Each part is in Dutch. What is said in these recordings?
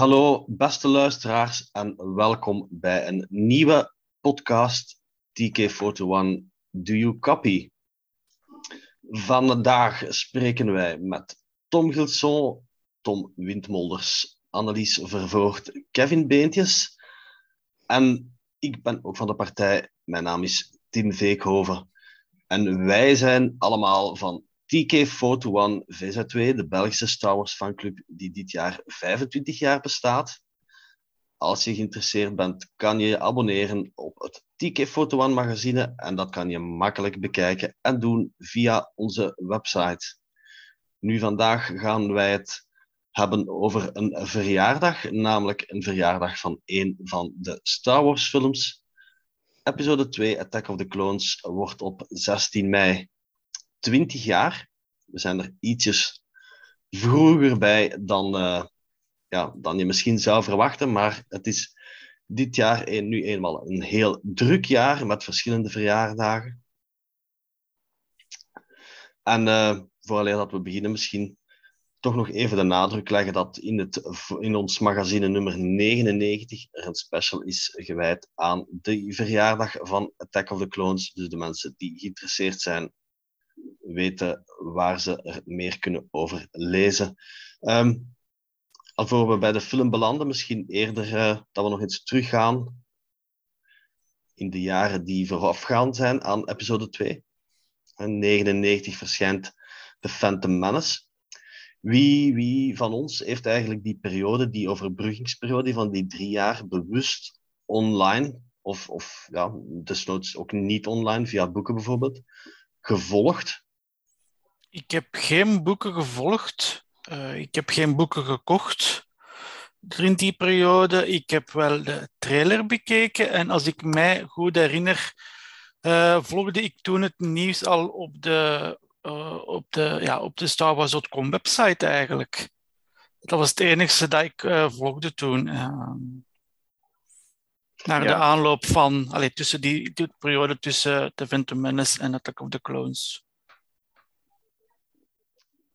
Hallo beste luisteraars en welkom bij een nieuwe podcast TK41 Do You Copy? Vandaag spreken wij met Tom Gilson, Tom Windmolders, Annelies Vervoort, Kevin Beentjes en ik ben ook van de partij. Mijn naam is Tim Veekhoven en wij zijn allemaal van TK41 VZ2, de Belgische Star Wars fanclub die dit jaar 25 jaar bestaat. Als je geïnteresseerd bent, kan je je abonneren op het TK41 magazine en dat kan je makkelijk bekijken en doen via onze website. Nu vandaag gaan wij het hebben over een verjaardag, namelijk een verjaardag van een van de Star Wars films. Episode 2, Attack of the Clones, wordt op 16 mei 20 jaar. We zijn er ietsjes vroeger bij dan, uh, ja, dan je misschien zou verwachten, maar het is dit jaar nu eenmaal een heel druk jaar met verschillende verjaardagen. En uh, vooraleer dat we beginnen, misschien toch nog even de nadruk leggen dat in, het, in ons magazine nummer 99 er een special is gewijd aan de verjaardag van Attack of the Clones. Dus de mensen die geïnteresseerd zijn weten waar ze er meer kunnen over lezen. Um, alvorens we bij de film belanden, misschien eerder uh, dat we nog eens teruggaan in de jaren die voorafgaand zijn aan episode 2. In 99 verschijnt The Phantom Menace. Wie, wie van ons heeft eigenlijk die periode, die overbruggingsperiode van die drie jaar, bewust online, of, of ja, desnoods ook niet online, via boeken bijvoorbeeld, gevolgd? Ik heb geen boeken gevolgd. Uh, ik heb geen boeken gekocht in die periode. Ik heb wel de trailer bekeken en als ik mij goed herinner, uh, volgde ik toen het nieuws al op de, uh, op de, ja, op de Star Wars.com website eigenlijk. Dat was het enige dat ik volgde toen. naar ja. de aanloop van, allee, tussen die, die periode tussen The Phantom Menace en Attack of the Clones.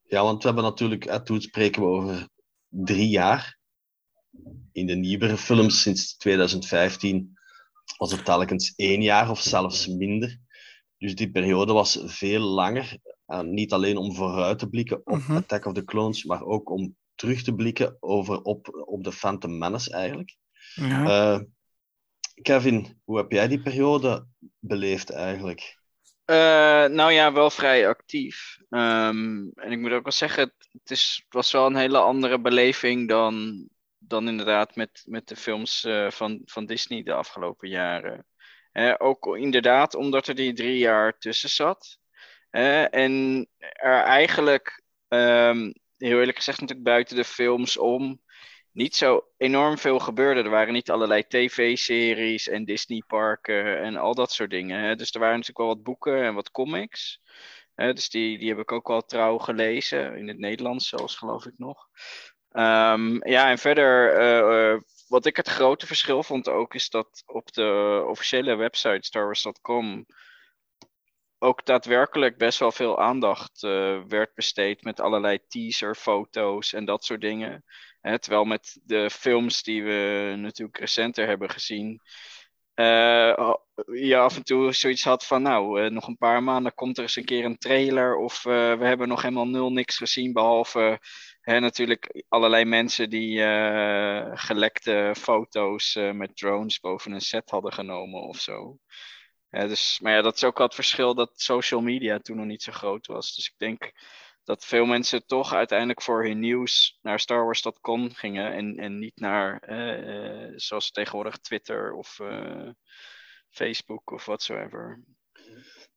Ja, want we hebben natuurlijk, toen spreken we over drie jaar. In de nieuwere films sinds 2015 was het telkens één jaar of zelfs minder. Dus die periode was veel langer. En niet alleen om vooruit te blikken op uh-huh. Attack of the Clones, maar ook om terug te blikken over, op, op de Phantom Menace eigenlijk. Ja. Uh, Kevin, hoe heb jij die periode beleefd eigenlijk? Uh, nou ja, wel vrij actief. Um, en ik moet ook wel zeggen, het, is, het was wel een hele andere beleving dan, dan inderdaad met, met de films uh, van, van Disney de afgelopen jaren. Ook inderdaad omdat er die drie jaar tussen zat. en er eigenlijk, um, heel eerlijk gezegd, natuurlijk buiten de films om niet zo enorm veel gebeurde. Er waren niet allerlei tv-series en Disney-parken en al dat soort dingen. Hè. Dus er waren natuurlijk wel wat boeken en wat comics. Hè. Dus die, die heb ik ook wel trouw gelezen. In het Nederlands zelfs, geloof ik nog. Um, ja, en verder, uh, uh, wat ik het grote verschil vond ook, is dat op de officiële website starwars.com ook daadwerkelijk best wel veel aandacht uh, werd besteed met allerlei teaser-foto's en dat soort dingen. Hè, terwijl met de films die we natuurlijk recenter hebben gezien, uh, je af en toe zoiets had van, nou, uh, nog een paar maanden komt er eens een keer een trailer, of uh, we hebben nog helemaal nul niks gezien, behalve hè, natuurlijk allerlei mensen die gelekte foto's met drones boven een set hadden genomen of zo. dus, maar ja, dat is ook wel het verschil dat social media toen nog niet zo groot was. Dus ik denk dat veel mensen toch uiteindelijk voor hun nieuws naar StarWars.com gingen en, en niet naar, uh, zoals tegenwoordig Twitter of uh, Facebook of whatsoever.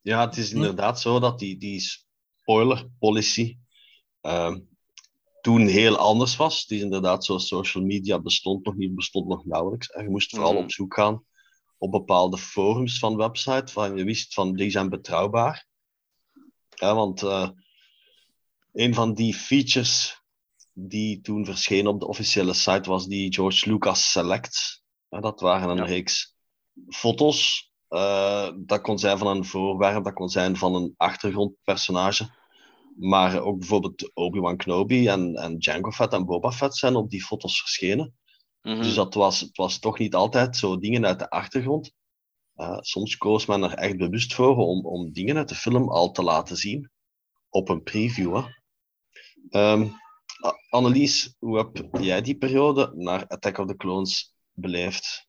Ja, het is inderdaad zo dat die, die spoiler policy uh, toen heel anders was. Het is inderdaad zo, social media bestond nog niet, bestond nog nauwelijks. En je moest vooral mm. op zoek gaan op bepaalde forums van websites, van je wist van die zijn betrouwbaar. Ja, want een van die features die toen verscheen op de officiële site was die George Lucas Select. dat waren een ja. reeks foto's. Uh, dat kon zijn van een voorwerp, dat kon zijn van een achtergrondpersonage. Maar ook bijvoorbeeld Obi-Wan Kenobi en, en Jango Fett en Boba Fett zijn op die foto's verschenen. Mhm. Dus dat was, het was toch niet altijd zo dingen uit de achtergrond. Uh, soms koos men er echt bewust voor om, om dingen uit de film al te laten zien op een preview. Hè. Um, Annelies, hoe heb jij die periode naar Attack of the Clones beleefd?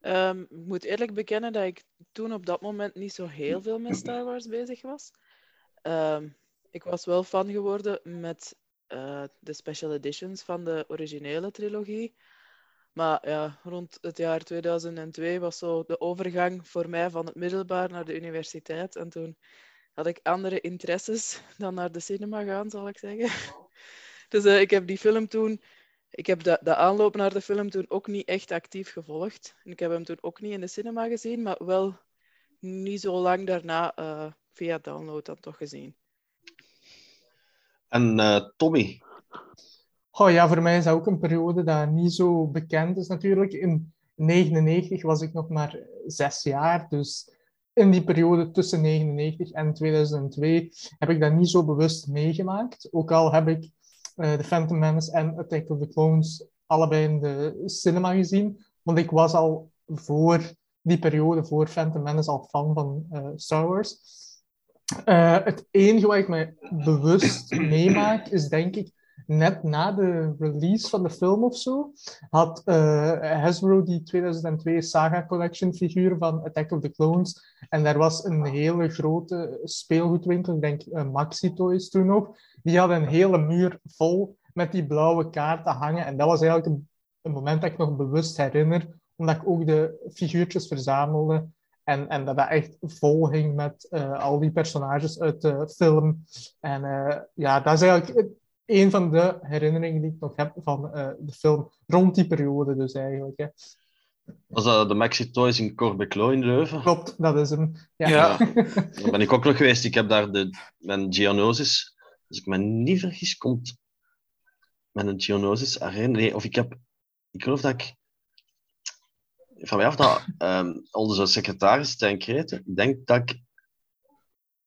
Um, ik moet eerlijk bekennen dat ik toen op dat moment niet zo heel veel met Star Wars bezig was. Um, ik was wel fan geworden met uh, de special editions van de originele trilogie. Maar ja, rond het jaar 2002 was zo de overgang voor mij van het middelbaar naar de universiteit. En toen had ik andere interesses dan naar de cinema gaan, zal ik zeggen. Dus uh, ik heb die film toen, ik heb de, de aanloop naar de film toen ook niet echt actief gevolgd. En ik heb hem toen ook niet in de cinema gezien, maar wel niet zo lang daarna uh, via download dan toch gezien. En uh, Tommy? Oh ja, voor mij is dat ook een periode dat niet zo bekend is natuurlijk. In 1999 was ik nog maar zes jaar, dus in die periode tussen 1999 en 2002 heb ik dat niet zo bewust meegemaakt. Ook al heb ik uh, The Phantom Menace en Attack of the Clones allebei in de cinema gezien. Want ik was al voor die periode, voor Phantom Menace, al fan van uh, Star Wars. Uh, het enige wat ik me bewust meemaak, is denk ik net na de release van de film of zo, had uh, Hasbro die 2002 Saga Collection figuren van Attack of the Clones. En daar was een hele grote speelgoedwinkel, ik denk uh, Maxi Toys toen nog. Die had een hele muur vol met die blauwe kaarten hangen. En dat was eigenlijk een, moment dat ik nog bewust herinner, omdat ik ook de figuurtjes verzamelde. En, en dat dat echt vol ging met uh, al die personages uit de film. En ja, dat is eigenlijk een van de herinneringen die ik nog heb van uh, de film. Rond die periode dus eigenlijk. Hè. Was dat de Maxi Toys in Corbeclo in Leuven? Klopt, dat is hem. Ja. Ja. Daar ben ik ook nog geweest. Ik heb daar de, mijn Geonosis, als ik me niet vergis, komt mijn Geonosis Arena. Nee, of ik heb, ik geloof dat ik van mij af dat um, onze secretaris Stijn Kreten, ik denk dat ik,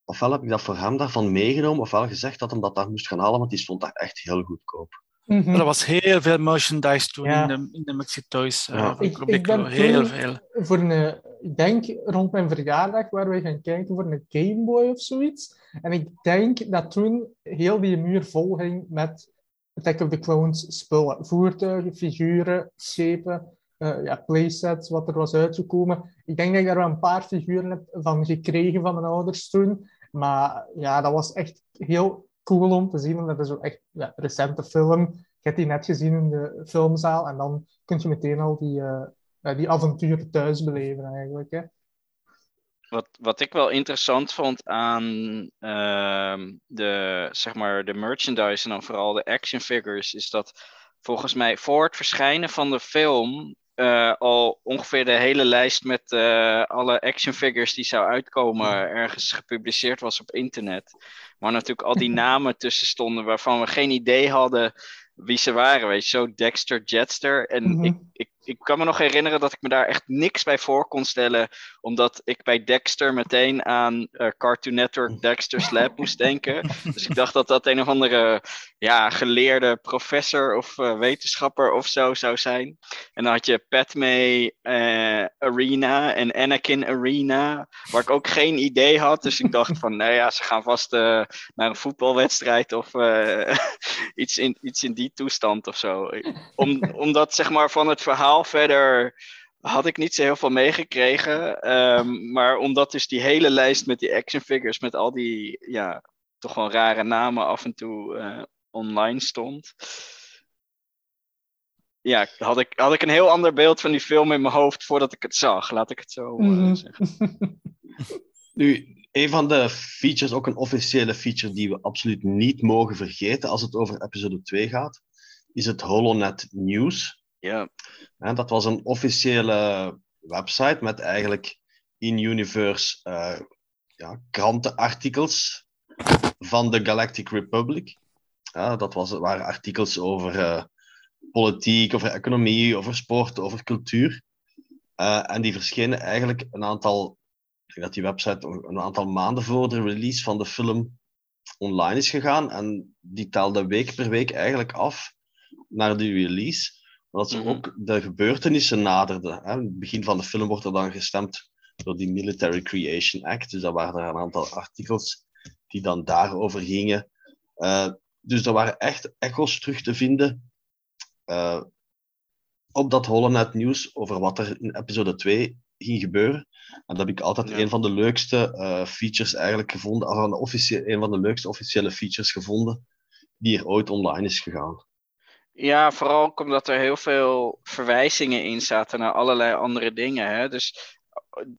ofwel heb ik dat voor hem daarvan meegenomen, ofwel gezegd dat hij dat daar moest gaan halen, want die stond daar echt heel goedkoop. Mm -hmm. Er was heel veel merchandise toen Ja. in de, in de Maxi Toys. Uh, Ja. van Ik- ik ben. Heel toen- veel. voor een, ik denk rond mijn verjaardag waar wij gaan kijken voor een Game Boy of zoiets. En ik denk dat toen heel die muur vol ging met Attack of the Clones spullen. Voertuigen, figuren, schepen, eh, ja, playsets, wat er was uitgekomen. Ik denk dat ik daar wel een paar figuren heb van gekregen van mijn ouders toen. Maar ja, dat was echt heel cool om te zien. omdat Dat is ook echt ja, recente film. Je hebt die net gezien in de filmzaal. En dan kun je meteen al die, ja, die avonturen thuis beleven eigenlijk. Hè. Wat, wat ik wel interessant vond aan ehm, de, zeg maar, de merchandise en dan vooral de action figures, is dat volgens mij voor het verschijnen van de film eh, al ongeveer de hele lijst met eh, alle action figures die zou uitkomen ergens gepubliceerd was op internet. Maar natuurlijk al die namen tussen stonden waarvan we geen idee hadden wie ze waren. Weet je, zo Dexter Jetster. En Mhm. ik, ik, ik kan me nog herinneren dat ik me daar echt niks bij voor kon stellen. Omdat ik bij Dexter meteen aan eh, Cartoon Network Dexter's Lab moest denken. Dus ik dacht dat dat een of andere ja, geleerde professor of eh, wetenschapper of zo zou zijn. En dan had je Padme eh, Arena en Anakin Arena. Waar ik ook geen idee had. Dus ik dacht van, nou ja, ze gaan vast naar een voetbalwedstrijd of iets, in, iets in die toestand of zo. Om, omdat zeg maar van het verhaal verder had ik niet zo heel veel meegekregen. Ehm, maar omdat dus die hele lijst met die action figures, met al die ja, toch wel rare namen af en toe eh, online stond. Ja, had ik, had ik een heel ander beeld van die film in mijn hoofd voordat ik het zag, laat ik het zo eh, Mhm. zeggen. Nu, een van de features, ook een officiële feature die we absoluut niet mogen vergeten als het over episode 2 gaat, is het HoloNet News. Ja, Hè, dat was een officiële website met eigenlijk in-universe eh, ja, krantenartikels van de Galactic Republic. Ja, dat was, waren artikels over eh, politiek, over economie, over sport, over cultuur. Eh, en die verschenen eigenlijk een aantal, ik denk dat die website een aantal maanden voor de release van de film online is gegaan. En die telde week per week eigenlijk af naar de release. Dat ze Mhm. ook de gebeurtenissen naderden. Hè. In het begin van de film wordt er dan gestemd door die Military Creation Act. Dus dat waren er een aantal artikels die dan daarover gingen. Eh, dus er waren echt echo's terug te vinden eh, op dat Holland nieuws over wat er in episode 2 ging gebeuren. En dat heb ik altijd Ja. een van de leukste eh, features eigenlijk gevonden, of een, een van de leukste officiële features gevonden die er ooit online is gegaan. Ja, vooral ook omdat er heel veel verwijzingen in zaten naar allerlei andere dingen. Hè? Dus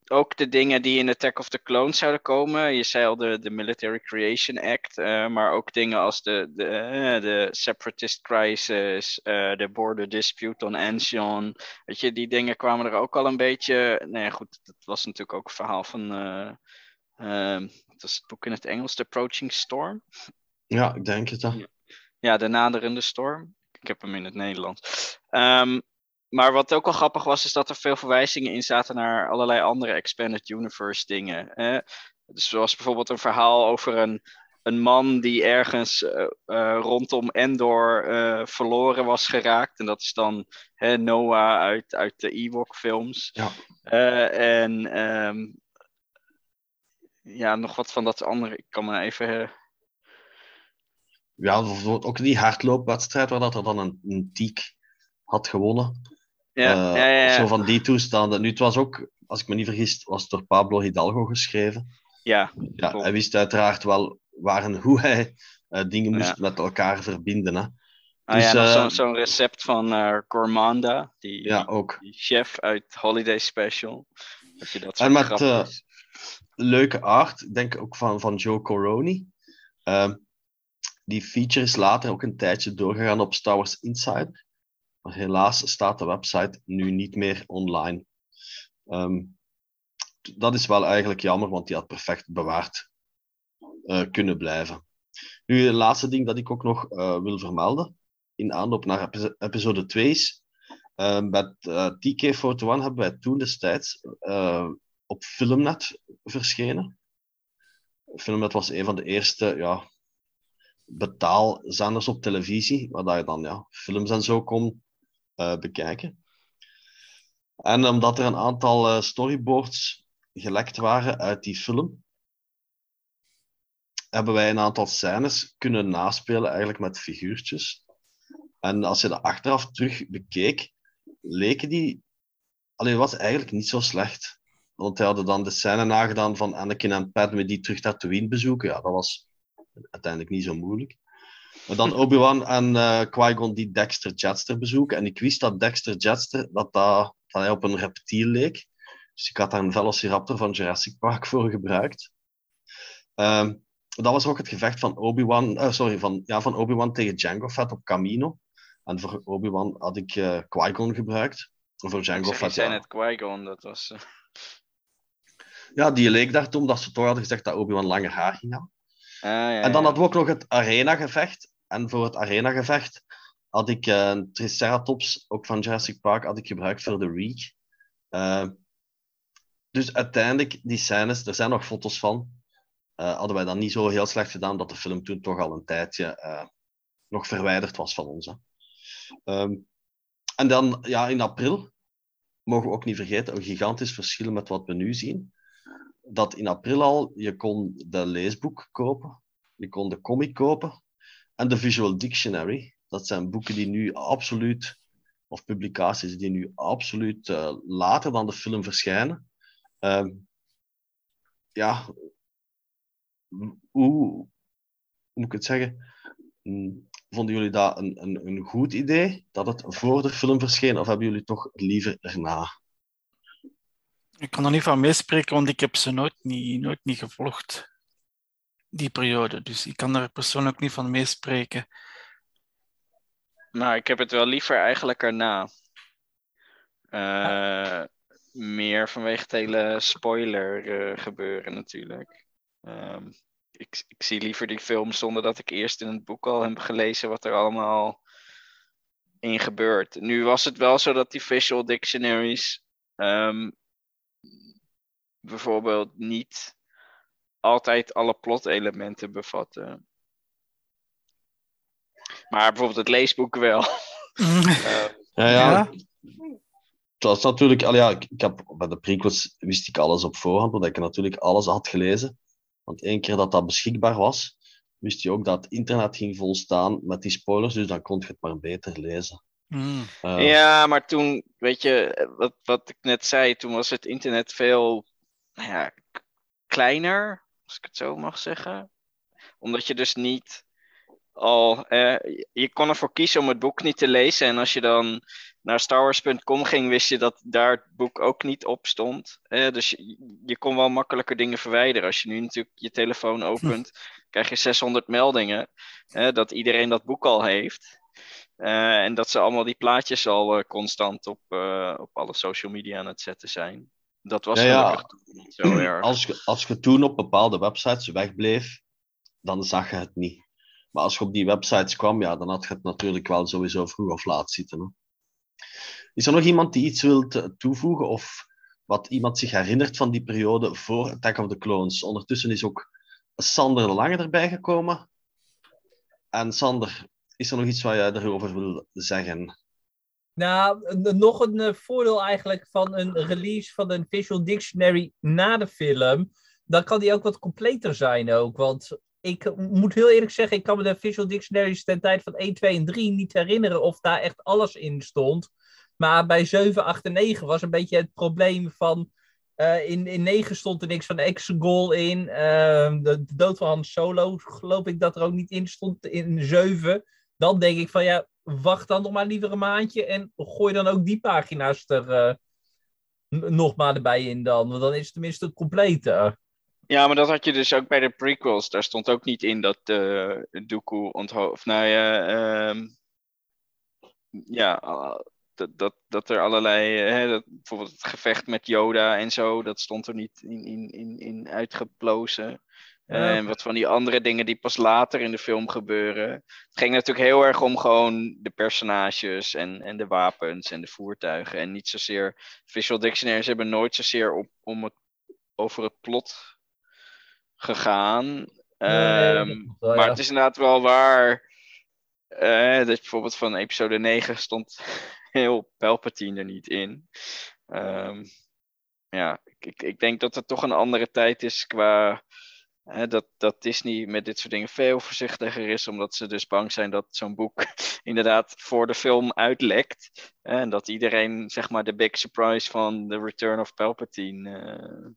ook de dingen die in Attack of the Clones zouden komen. Je zei al de, de Military Creation Act, eh, maar ook dingen als de, de, eh, de Separatist Crisis, eh, de Border Dispute on Ancient. Weet je, die dingen kwamen er ook al een beetje. Nee, ja, goed, dat was natuurlijk ook een verhaal van. eh ehm, wat was het boek in het Engels? The Approaching Storm. Ja, ik denk het. Hè. Ja, de naderende storm. Ik heb hem in het Nederlands. Ehm, maar wat ook wel grappig was, is dat er veel verwijzingen in zaten naar allerlei andere Expanded Universe dingen. Hè? Dus zoals bijvoorbeeld een verhaal over een, een man die ergens eh, eh, rondom Endor eh, verloren was geraakt. En dat is dan hè, Noah uit, uit de Ewok-films. Ja. En ehm, ja, nog wat van dat andere. Ik kan me even. Ja, ook die hardloopwedstrijd waar dat er dan een, een tiek had gewonnen. ja, Eh, ja, ja, ja. Zo van die toestanden. Nu, het was ook, als ik me niet vergis, was het door Pablo Hidalgo geschreven. ja, Ja, hij wist uiteraard wel waar en hoe hij eh, dingen moest met elkaar verbinden. Hè. Ah Dus, ja, nog eh, zo'n recept van Gourmanda, die, Ja, ook. die chef uit Holiday Special. Dat je dat En met, Leuke art, ik denk ook van, van Joe Coroni. Ehm, die feature is later ook een tijdje doorgegaan op Star Wars. Maar helaas staat de website nu niet meer online. Ehm, dat is wel eigenlijk jammer, want die had perfect bewaard eh, kunnen blijven. Nu, het laatste ding dat ik ook nog eh, wil vermelden, in aanloop naar epi- episode 2 is, eh, met eh, TK41 hebben wij toen destijds op Filmnet verschenen. Filmnet was een van de eerste ja, betaalzenders op televisie, waar je dan ja, films en zo kon eh, bekijken. En omdat er een aantal eh, storyboards gelekt waren uit die film, hebben wij een aantal scènes kunnen naspelen eigenlijk met figuurtjes. En als je dat achteraf terug bekeek, leken die... Alleen was eigenlijk niet zo slecht. Want hij hadden dan de scène nagedaan van Anakin en Padme die terug Tatooine bezoeken. Ja, dat was uiteindelijk niet zo moeilijk. Maar dan Obi-Wan en eh Qui-Gon die Dexter Jetster bezoeken. En ik wist dat Dexter Jetster, dat, dat, dat hij op een reptiel leek. Dus ik had daar een Velociraptor van Jurassic Park voor gebruikt. Ehm, dat was ook het gevecht van Obi-Wan, eh, sorry, van, ja, van Obi-Wan tegen Jango Fett op Camino. En voor Obi-Wan had ik eh Qui-Gon gebruikt. En voor Jango Fett, ja. net Qui-Gon, dat was... ja, die leek daartoe, omdat ze toch hadden gezegd dat Obi-Wan langer haar ging hebben. Ah, ja, En dan hadden we ook nog het arena-gevecht. En voor het arena-gevecht had ik een Triceratops, ook van Jurassic Park, had ik gebruikt voor de Reek. Eh, dus uiteindelijk, die scènes, er zijn nog foto's van, eh, hadden wij dan niet zo heel slecht gedaan dat de film toen toch al een tijdje nog verwijderd was van ons. Hè. Ehm, en dan, ja, in april, mogen we ook niet vergeten, een gigantisch verschil met wat we nu zien. Dat in april al, je kon de leesboek kopen, je kon de comic kopen en de Visual Dictionary. Dat zijn boeken die nu absoluut, of publicaties die nu absoluut eh, later dan de film verschijnen. Ehm, ja, hoe, moet ik het zeggen? Hm, Vonden jullie dat een, een, een goed idee dat het voor de film verscheen, of hebben jullie toch liever erna? Ik kan er niet van meespreken, want ik heb ze nooit niet, nooit niet gevolgd, die periode. Dus ik kan er persoonlijk niet van meespreken. Nou, ik heb het wel liever eigenlijk erna. Eh, Meer vanwege het hele spoiler eh, gebeuren natuurlijk. Ehm, ik, ik zie liever die film zonder dat ik eerst in het boek al heb gelezen wat er allemaal in gebeurt. Nu was het wel zo dat die visual dictionaries ehm, bijvoorbeeld niet altijd alle plotelementen bevatten. Maar bijvoorbeeld het leesboek wel. Ehm, Ja, ja. Het was natuurlijk... Al ja, ik, ik heb, bij de prequels wist ik alles op voorhand, omdat ik natuurlijk alles had gelezen. Want één keer dat dat beschikbaar was, wist je ook dat het internet ging volstaan met die spoilers, dus dan kon je het maar beter lezen. Hmm. Eh, Ja, maar toen, weet je, wat, wat ik net zei, toen was het internet veel nou ja, kleiner, als ik het zo mag zeggen. Omdat je dus niet al, eh, je- kon ervoor kiezen om het boek niet te lezen. En als je dan naar starwars.com ging, wist je dat daar het boek ook niet op stond. Eh, dus je, je kon wel makkelijker dingen verwijderen. Als je nu natuurlijk je telefoon opent, krijg je 600 meldingen eh, dat iedereen dat boek al heeft. Eh, en dat ze allemaal die plaatjes al constant op, op alle social media aan het zetten zijn. Dat was Ja, niet zo erg. als, je, als je toen op bepaalde websites wegbleef, dan zag je het niet. Maar als je op die websites kwam, ja, dan had je het natuurlijk wel sowieso vroeg of laat zitten. Hè. Is er nog iemand die iets wil toevoegen of wat iemand zich herinnert van die periode voor Attack of the Clones? Ondertussen is ook Sander de Lange erbij gekomen. En Sander, is er nog iets wat jij erover wil zeggen? Nou, nog een eh, voordeel eigenlijk van een release van een visual dictionary na de film. Dan kan die ook wat completer zijn ook. Want ik moet heel eerlijk zeggen, ik kan me de visual dictionaries ten tijd van 1, 2 en 3 niet herinneren of daar echt alles in stond. Maar bij 7, 8 en 9 was een beetje het probleem van... eh, in, in 9 stond er niks van Exegol in. Ehm, de, de dood van Han Solo geloof ik dat er ook niet in stond in 7. Dan denk ik van ja, wacht dan nog maar liever een maandje en gooi dan ook die pagina's er n- nog maar erbij in dan. Want dan is het tenminste compleet. Ja, maar dat had je dus ook bij de prequels. Daar stond ook niet in dat uh, Dooku onthoofd... Of nou ja, ja uh, dat, dat, dat er allerlei... Uh, hè, dat, bijvoorbeeld het gevecht met Yoda en zo, dat stond er niet in, in, in, in uitgeplozen. Ja. En wat van die andere dingen die pas later in de film gebeuren. Het ging natuurlijk heel erg om gewoon de personages en, en de wapens en de voertuigen. En niet zozeer. Visual Dictionaries hebben nooit zozeer op, om het, over het plot gegaan. Nee, um, wel, maar ja. het is inderdaad wel waar. Uh, dat bijvoorbeeld van episode 9 stond heel Palpatine er niet in. Um, ja, ik, ik denk dat het toch een andere tijd is qua. Dat, dat Disney met dit soort dingen veel voorzichtiger is, omdat ze dus bang zijn dat zo'n boek inderdaad voor de film uitlekt. En dat iedereen, zeg maar, de big surprise van The Return of Palpatine. Uh...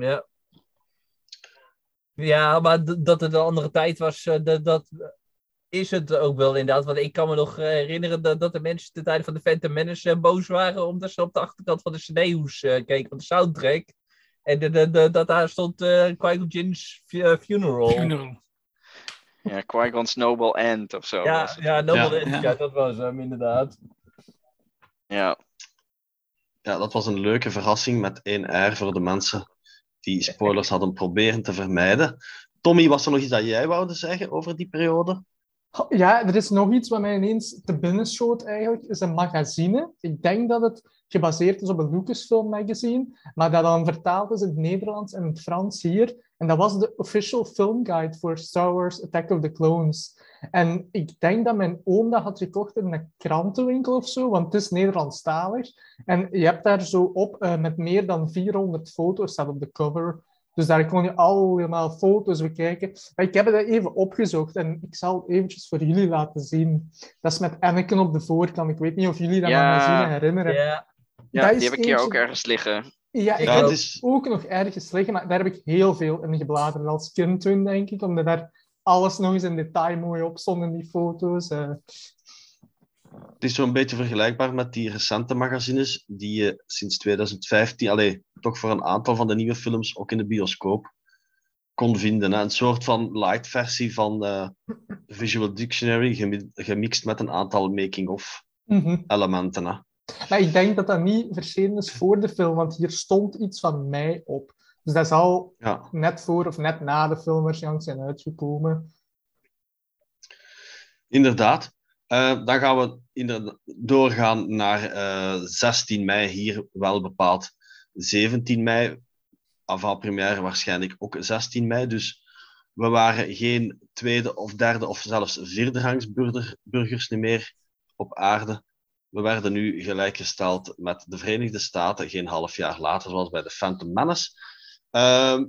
Ja. Ja, maar dat het een andere tijd was, dat, dat is het ook wel inderdaad. Want ik kan me nog herinneren dat, dat de mensen ten tijde van de Phantom Menace boos waren omdat ze op de achterkant van de CD-hoes keken van de soundtrack. En de, de, de, dat daar stond uh, Qui-Gon Jinn's funeral. funeral. Ja, Qui-Gon's Noble End of zo. Ja, ja Noble ja. End, ja, dat was hem inderdaad. Ja. Ja, dat was een leuke verrassing met één R voor de mensen die spoilers hadden proberen te vermijden. Tommy, was er nog iets dat jij wou zeggen over die periode? Ja, er is nog iets wat mij ineens te binnen schoot eigenlijk, is een magazine. Ik denk dat het gebaseerd is op een Lucasfilm magazine, maar dat dan vertaald is in het Nederlands en het Frans hier. En dat was de official film guide voor Star Wars Attack of the Clones. En ik denk dat mijn oom dat had gekocht in een krantenwinkel of zo, want het is Nederlandstalig. En je hebt daar zo op uh, met meer dan 400 foto's staat op de cover. Dus daar kon je allemaal foto's bekijken. Maar ik heb het even opgezocht en ik zal het eventjes voor jullie laten zien. Dat is met Anakin op de voorkant. Ik weet niet of jullie dat ja. magazine herinneren. Ja, ja die heb ik hier ook ergens liggen. Ja, ik heb is... ook nog ergens liggen, maar daar heb ik heel veel in gebladerd als kind toen, denk ik. Omdat daar alles nog eens in detail mooi op stond in die foto's. Uh... Het is zo'n beetje vergelijkbaar met die recente magazines die je sinds 2015, allee, toch voor een aantal van de nieuwe films ook in de bioscoop kon vinden. Hè? Een soort van light versie van uh, Visual Dictionary, gemixt met een aantal making-of mm -hmm. elementen. Hè? Maar ik denk dat dat niet verschenen is voor de film, want hier stond iets van mij op. Dus dat zal ja. net voor of net na de film waarschijnlijk zijn uitgekomen. Inderdaad. Uh, dan gaan we doorgaan naar uh, 16 mei, hier wel bepaald 17 mei. Avant-première waarschijnlijk ook 16 mei. Dus we waren geen tweede of derde of zelfs vierde rangs burgers meer op aarde. We werden nu gelijkgesteld met de Verenigde Staten, geen half jaar later, zoals bij de Phantom Menace. Ehm,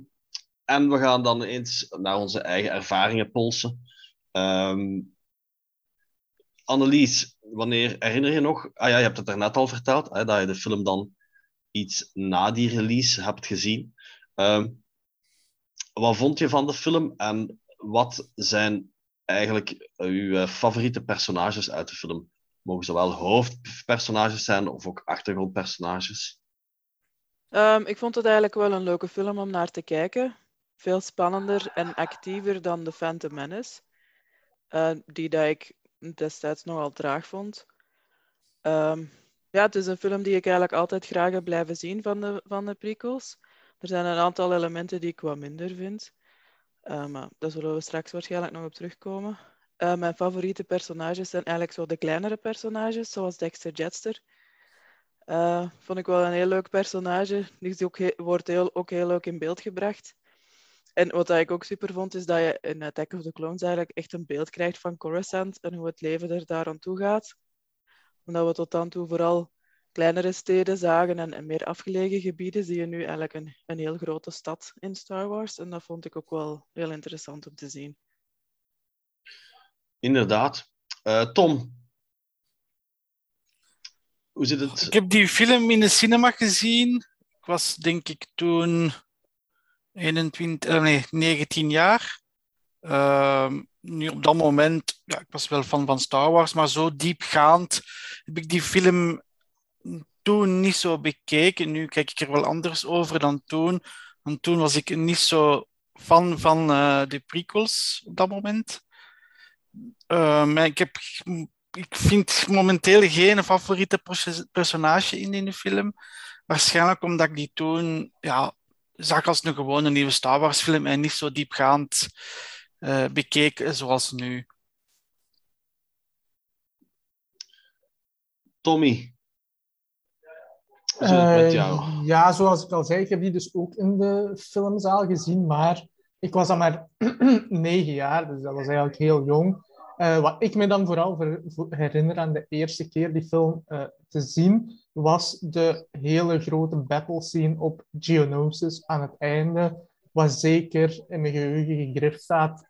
en we gaan dan eens naar onze eigen ervaringen polsen. Um, Annelies, wanneer herinner je nog? Ah ja, je hebt het daarnet al verteld, hè, dat je de film dan iets na die release hebt gezien. Um, wat vond je van de film en wat zijn eigenlijk uw eh, favoriete personages uit de film? Mogen zowel hoofdpersonages zijn of ook achtergrondpersonages? Um, ik vond het eigenlijk wel een leuke film om naar te kijken. Veel spannender en actiever dan The Phantom Menace. Uh, die dat ik destijds nogal traag vond. Um, ja, het is een film die ik eigenlijk altijd graag heb blijven zien van de, van de prequels. Er zijn een aantal elementen die ik wat minder vind. Uh, maar daar zullen we straks waarschijnlijk nog op terugkomen. Uh, mijn favoriete personages zijn eigenlijk zo de kleinere personages, zoals Dexter Jetster. Uh, vond ik wel een heel leuk personage. Die ook wordt ook heel leuk in beeld gebracht. En wat ik ook super vond, is dat je in Attack of the Clones eigenlijk echt een beeld krijgt van Coruscant en hoe het leven er daar aan toe gaat. Omdat we tot dan toe vooral kleinere steden zagen en, en, meer afgelegen gebieden, zie je nu eigenlijk een, een heel grote stad in Star Wars. En dat vond ik ook wel heel interessant om te zien. Inderdaad. Uh, Tom, hoe zit het? Ik heb die film in de cinema gezien. Ik was denk ik toen 21, uh, nee, 19 jaar. Uh, nu op dat moment, ja, ik was wel fan van Star Wars, maar zo diepgaand heb ik die film toen niet zo bekeken. Nu kijk ik er wel anders over dan toen. Want toen was ik niet zo fan van uh, de prequels op dat moment. Maar ik, heb, ik vind momenteel geen favoriete personage in, in de film. Waarschijnlijk omdat ik die toen ja, zag als een gewone nieuwe Star Wars film en niet zo diepgaand uh, bekeek zoals nu. Tommy, uh, ja, zoals ik al zei, ik heb die dus ook in de filmzaal gezien, maar ik was dan maar negen jaar, dus dat was eigenlijk heel jong. Uh, wat ik me dan vooral herinner aan de eerste keer die film uh, te zien, was de hele grote battle scene op Geonosis aan het einde, wat zeker in mijn geheugen gegrift staat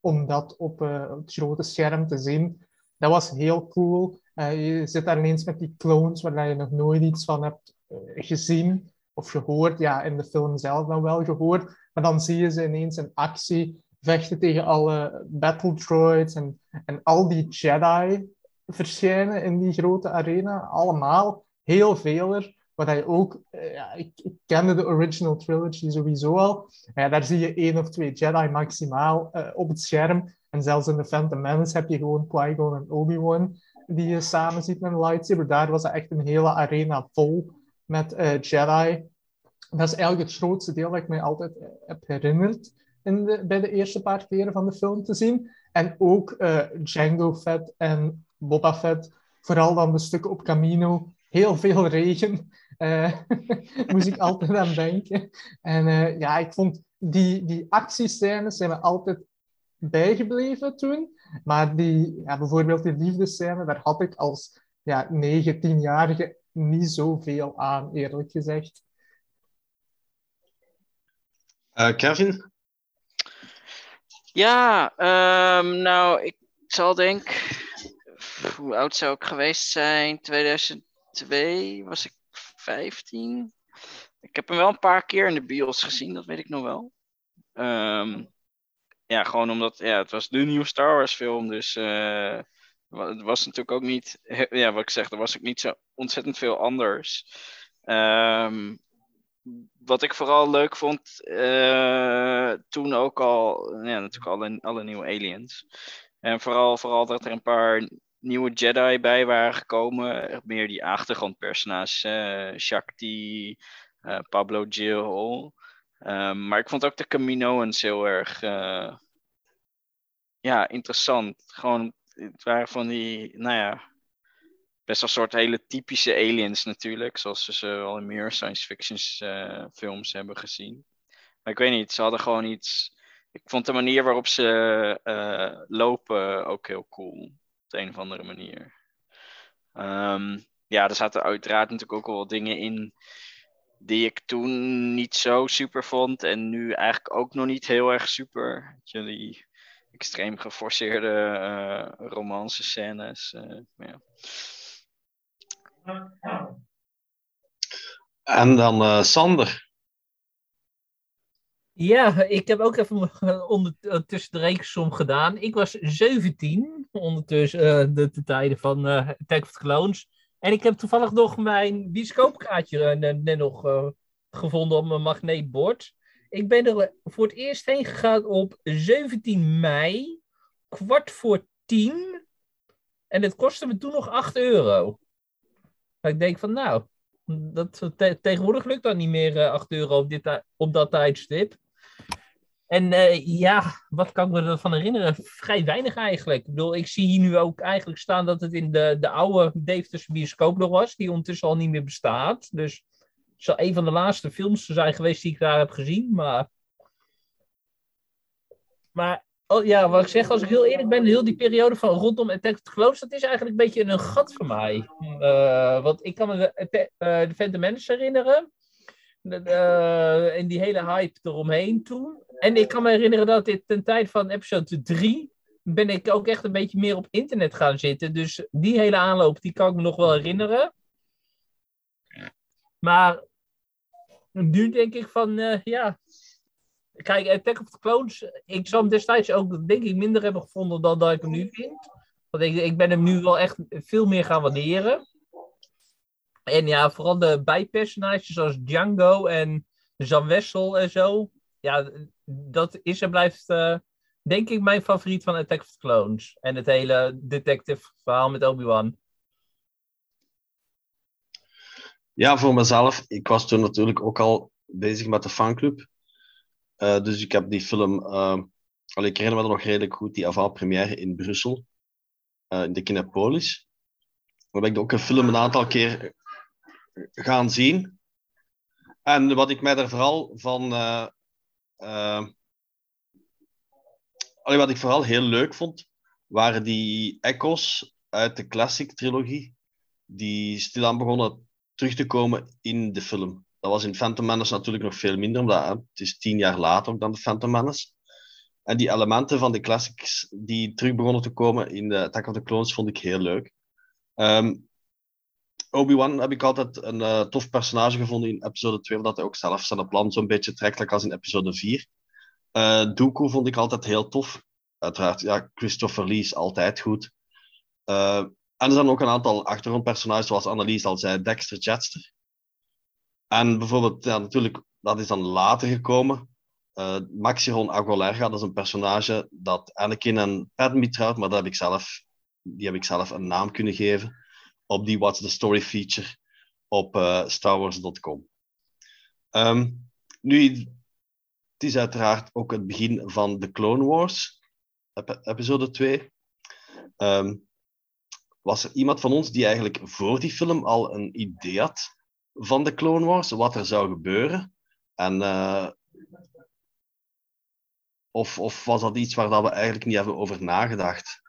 om dat op, op het grote scherm te zien. Dat was heel cool. je zit daar ineens met die clones waar je nog nooit iets van hebt gezien of gehoord. Ja, in de film zelf dan wel gehoord. Maar dan zie je ze ineens in actie vechten tegen alle battle droids en, en al die Jedi verschijnen in die grote arena. Allemaal, heel veel er. Wat je ook, eh, ja, ik, kende de original trilogy sowieso al. Daar zie je één of twee Jedi maximaal uh, op het scherm. En zelfs in de Phantom Menace heb je gewoon Qui-Gon en Obi-Wan die je samen ziet met een lightsaber. Daar was het echt een hele arena vol met uh, Jedi. Dat is eigenlijk het grootste deel dat ik mij altijd heb herinnerd in de, bij de eerste paar keren van de film te zien. En ook uh, Django Fett en Boba Fett, vooral dan de stukken op Camino, heel veel regen. Uh, moest ik altijd aan denken. En uh, ja, ik vond die, die actiescènes zijn me altijd bijgebleven toen. Maar die, ja, bijvoorbeeld die liefdescène, daar had ik als ja, 9, 10-jarige niet zoveel aan, eerlijk gezegd. Kevin? Ja, um, nou, ik zal denk. Hoe oud zou ik geweest zijn? 2002 was ik 15. Ik heb hem wel een paar keer in de bios gezien, dat weet ik nog wel. Um, ja, gewoon omdat ja, het was de nieuwe Star Wars film, dus uh, het was natuurlijk ook niet, ja, wat ik zeg, er was ook niet zo ontzettend veel anders. Um, wat ik vooral leuk vond, uh, toen ook al, ja, natuurlijk alle, alle nieuwe aliens. En vooral, vooral dat er een paar nieuwe Jedi bij waren gekomen. Meer die achtergrondpersonages. Uh, Shakti, uh, Pablo Gil. Um, maar ik vond ook de Caminoans heel erg ja, interessant. Gewoon, het waren van die, nou ja, best wel soort hele typische aliens natuurlijk. Zoals we ze al in meer science fiction uh, films hebben gezien. Maar ik weet niet, ze hadden gewoon iets. Ik vond de manier waarop ze uh, lopen ook heel cool. Op de een of andere manier. Ehm, ja, er zaten uiteraard natuurlijk ook wel dingen in die ik toen niet zo super vond en nu eigenlijk ook nog niet heel erg super. Jullie extreem geforceerde uh, romance scènes. Ja. En dan uh, Sander. Ja, ik heb ook even ondertussen de rekensom gedaan. Ik was 17 ondertussen de, de, tijden van Attack of the Clones. En ik heb toevallig nog mijn bioscoopkaartje net nog gevonden op mijn magneetbord. Ik ben er voor het eerst heen gegaan op 17 mei, kwart voor tien. En het kostte me toen nog 8 euro. Ik denk van nou, dat, tegenwoordig lukt dat niet meer uh, 8 euro op, dit, op dat tijdstip. En uh, ja, wat kan ik me ervan herinneren? Vrij weinig eigenlijk. Ik bedoel, ik zie hier nu ook eigenlijk staan dat het in de, de oude Deventerse bioscoop nog was, die ondertussen al niet meer bestaat. Dus het zal een van de laatste films zijn geweest die ik daar heb gezien. Maar, maar oh, ja, wat ik zeg, als ik heel eerlijk ben, heel die periode van rondom Attack of the Clones, dat is eigenlijk een beetje een gat voor mij. Uh, want ik kan me de, de Phantom Menace herinneren. Uh, en die hele hype eromheen toen. En ik kan me herinneren dat dit ten tijd van episode 3 ben ik ook echt een beetje meer op internet gaan zitten. Dus die hele aanloop, die kan ik me nog wel herinneren. Maar nu denk ik van, ja. Kijk, Attack of the Clones, ik zou hem destijds ook, denk ik, minder hebben gevonden dan dat ik hem nu vind. Want ik, ik ben hem nu wel echt veel meer gaan waarderen. En ja, vooral de bijpersonages zoals Django en Zan Wessel en zo. Ja, dat is en blijft, uh, denk ik, mijn favoriet van Attack of the Clones. En het hele detective verhaal met Obi-Wan. Ja, voor mezelf. Ik was toen natuurlijk ook al bezig met de fanclub. Uh, dus ik heb die film... Uh, ik herinner me nog redelijk goed, die avant-première in Brussel. Uh, in de Kinepolis. Waar ben ik ook een film een aantal keer gaan zien. En wat ik mij daar vooral van... Allee, wat ik vooral heel leuk vond, waren die echo's uit de classic trilogie. Die stilaan begonnen terug te komen in de film. Dat was in Phantom Menace natuurlijk nog veel minder, omdat het is tien jaar later dan de Phantom Menace. En die elementen van de classics die terug begonnen te komen in de Attack of the Clones vond ik heel leuk. Um, Obi-Wan heb ik altijd een uh, tof personage gevonden in episode 2, omdat hij ook zelf zijn plan zo'n beetje trekt, als in episode 4. Uh, eh, Dooku vond ik altijd heel tof. Uiteraard, ja, Christopher Lee is altijd goed. Uh, en er zijn ook een aantal achtergrondpersonages, zoals Annelies al zei, Dexter Jetster. En bijvoorbeeld, ja, natuurlijk, dat is dan later gekomen. Uh, Maxiron Agolerga, dat is een personage dat Anakin en Padme trouwt, maar dat heb ik zelf, die heb ik zelf een naam kunnen geven op die What's the Story feature op uh, starwars.com. Um, nu, het is uiteraard ook het begin van de Clone Wars, episode 2. Um, was er iemand van ons die eigenlijk voor die film al een idee had van de Clone wat er zou gebeuren? En, uh, of, of was dat iets waar dat we eigenlijk niet hebben over nagedacht?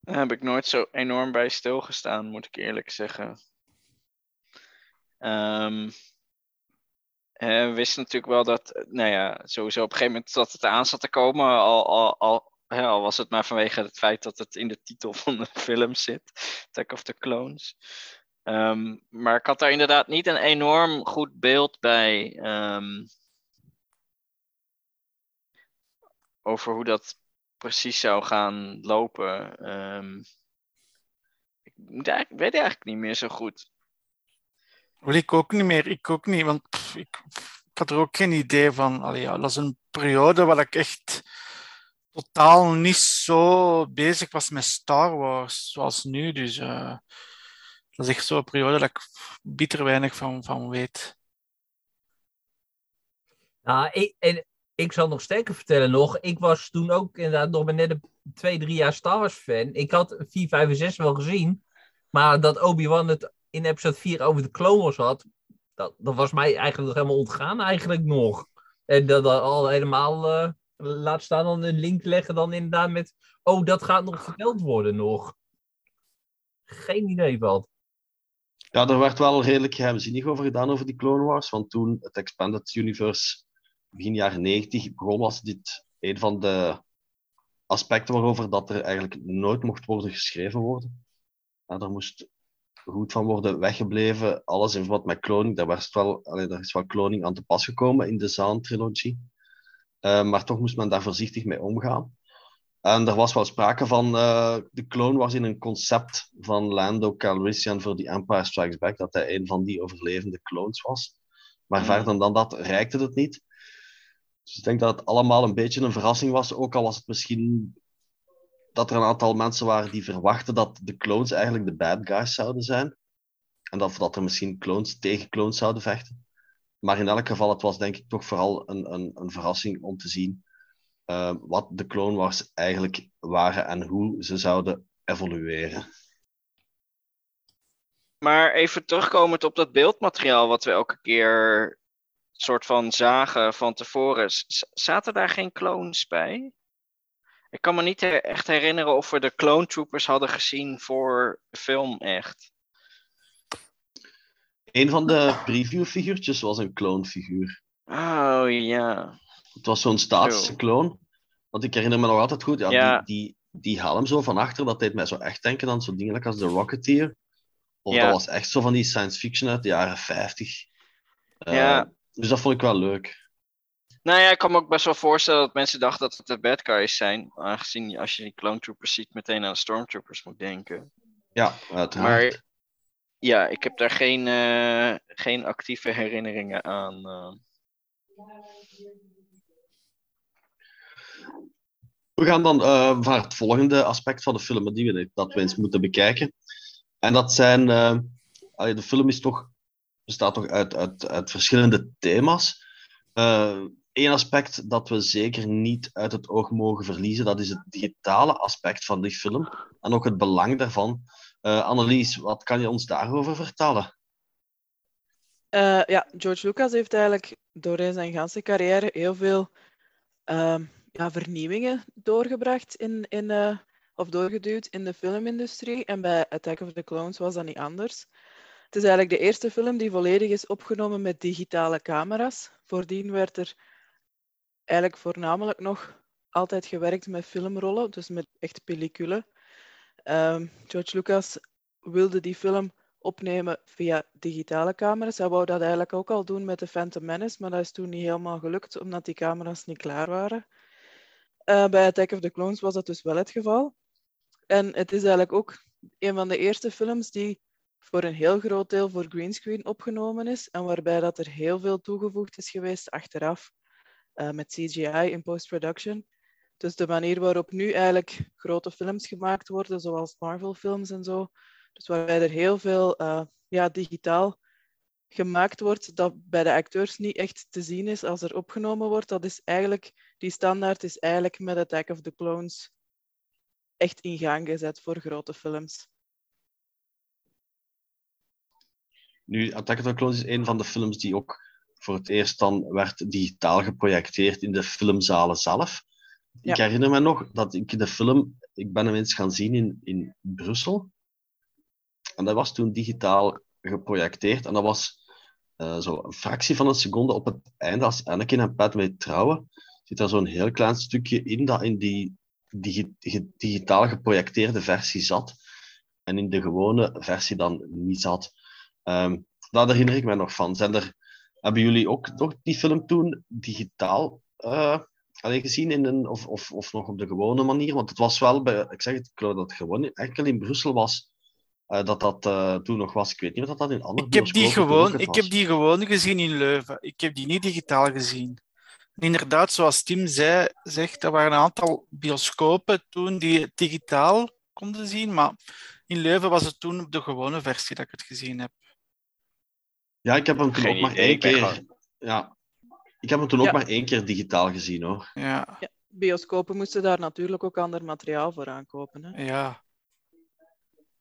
Daar heb ik nooit zo enorm bij stilgestaan, moet ik eerlijk zeggen. Um, we wisten natuurlijk wel dat, nou ja, sowieso op een gegeven moment dat het aan zat te komen, al, al, al ja, al was het maar vanwege het feit dat het in de titel van de film zit. Attack of the Clones. Ehm, maar ik had daar inderdaad niet een enorm goed beeld bij. Um, over hoe dat precies zou gaan lopen. Um, ik, weet eigenlijk niet meer zo goed. Wil ik ook niet meer. Ik ook niet, want ik, had er ook geen idee van. Allee, ja, dat is een periode waar ik echt totaal niet zo bezig was met Star Wars zoals nu. Dus uh, dat is echt zo'n periode dat ik bitter weinig van, van weet. Nou, ik, en ik zal nog sterker vertellen nog. Ik was toen ook inderdaad nog maar net een twee, drie jaar Star Wars fan. Ik had 4, 5 en 6 wel gezien. Maar dat Obi-Wan het in episode 4 over de Clone Wars had. Dat, dat was mij eigenlijk nog helemaal ontgaan eigenlijk nog. En dat, al helemaal... Uh, Laat staan dan een link leggen dan inderdaad met... Oh, dat gaat nog verteld worden nog. Geen idee wat. Ja, er werd wel redelijk geheimzinnig over gedaan over die Clone Wars. Want toen het Expanded Universe begin jaren 90 begon, was dit een van de aspecten waarover dat er eigenlijk nooit mocht worden geschreven worden. Ja, er moest goed van worden weggebleven. Alles in verband met kloning, daar, was wel, allee, daar is wel kloning aan te pas gekomen in de Zaan-trilogie. Uh, maar toch moest men daar voorzichtig mee omgaan. En er was wel sprake van uh, de clone was in een concept van Lando Calrissian voor The Empire Strikes Back, dat hij een van die overlevende clones was. Maar verder dan dat reikte het niet. Dus ik denk dat het allemaal een beetje een verrassing was, ook al was het misschien dat er een aantal mensen waren die verwachten dat de clones eigenlijk de bad guys zouden zijn. En dat, dat er misschien clones tegen clones zouden vechten. Maar in elk geval, het was denk ik toch vooral een, een, een verrassing om te zien uh, wat de Clone Wars eigenlijk waren en hoe ze zouden evolueren. Maar even terugkomend op dat beeldmateriaal wat we elke keer soort van zagen van tevoren. Zaten daar geen clones bij? Ik kan me niet echt herinneren of we de Clone Troopers hadden gezien voor film echt. Een van de previewfiguurtjes was een clone-figuur. Oh ja. Het was zo'n statische clone. Want ik herinner me nog altijd goed, ja, Ja. Die, die, die helm zo van achter, dat deed mij zo echt denken aan zo'n dingen als de Rocketeer. Of Ja. dat was echt zo van die science fiction uit de jaren 50. Eh, Ja. Dus dat vond ik wel leuk. Nou ja, ik kan me ook best wel voorstellen dat mensen dachten dat het de bad guys zijn. Aangezien als je die clone troopers ziet, meteen aan stormtroopers moet denken. Ja, uiteraard. Maar ja, ik heb daar geen, eh, geen actieve herinneringen aan. eh. We gaan dan eh naar het volgende aspect van de film die we, dat we eens moeten bekijken. En dat zijn... de film is toch, bestaat toch uit, uit, uit verschillende thema's. Eén aspect dat we zeker niet uit het oog mogen verliezen, dat is het digitale aspect van die film. En ook het belang daarvan. Eh Annelies, wat kan je ons daarover vertellen? Eh, ja, George Lucas heeft eigenlijk door zijn ganse carrière heel veel ehm, ja, vernieuwingen doorgebracht in, in, eh, of doorgeduwd in de filmindustrie. En bij Attack of the Clones was dat niet anders. Het is eigenlijk de eerste film die volledig is opgenomen met digitale camera's. Voordien werd er eigenlijk voornamelijk nog altijd gewerkt met filmrollen, dus met echt pellicule. Ehm, George Lucas wilde die film opnemen via digitale camera's. Hij wou dat eigenlijk ook al doen met de Phantom Menace, maar dat is toen niet helemaal gelukt, omdat die camera's niet klaar waren. Eh, bij Attack of the Clones was dat dus wel het geval. En het is eigenlijk ook een van de eerste films die voor een heel groot deel voor greenscreen opgenomen is en waarbij dat er heel veel toegevoegd is geweest achteraf eh, met CGI in post-production. Dus de manier waarop nu eigenlijk grote films gemaakt worden, zoals Marvel-films en zo, dus waarbij er heel veel eh, ja, digitaal gemaakt wordt, dat bij de acteurs niet echt te zien is als er opgenomen wordt. Dat is eigenlijk, die standaard is eigenlijk met Attack of the Clones echt in gang gezet voor grote films. Nu, Attack of the Clones is een van de films die ook voor het eerst dan werd digitaal geprojecteerd in de filmzalen zelf. Ja. Ik herinner me nog dat ik de film, ik ben hem eens gaan zien in, in Brussel. En dat was toen digitaal geprojecteerd. En dat was eh, zo een fractie van een seconde op het einde, als Anakin en Padme trouwen, zit daar zo'n heel klein stukje in dat in die digi- digitaal geprojecteerde versie zat. En in de gewone versie dan niet zat. Ehm, daar herinner ik me nog van. Zijn er, hebben jullie ook nog die film toen digitaal eh, allee, gezien? In een, of, of, of nog op de gewone manier? Want het was wel, bij, ik zeg het, ik geloof dat het gewoon enkel in Brussel was eh, dat dat eh, toen nog was. Ik weet niet of dat in andere Ik heb, die gewoon, ik was. heb die gewoon gezien in Leuven. Ik heb die niet digitaal gezien. En inderdaad, zoals Tim zei, zegt, er waren een aantal bioscopen toen die het digitaal konden zien, maar in Leuven was het toen op de gewone versie dat ik het gezien heb. Ja, ik heb hem toen ook maar één keer... Ja, ik heb hem toen ook Ja. maar één keer digitaal gezien, hoor. Ja, Bioscopen moesten daar natuurlijk ook ander materiaal voor aankopen. Hè? ja.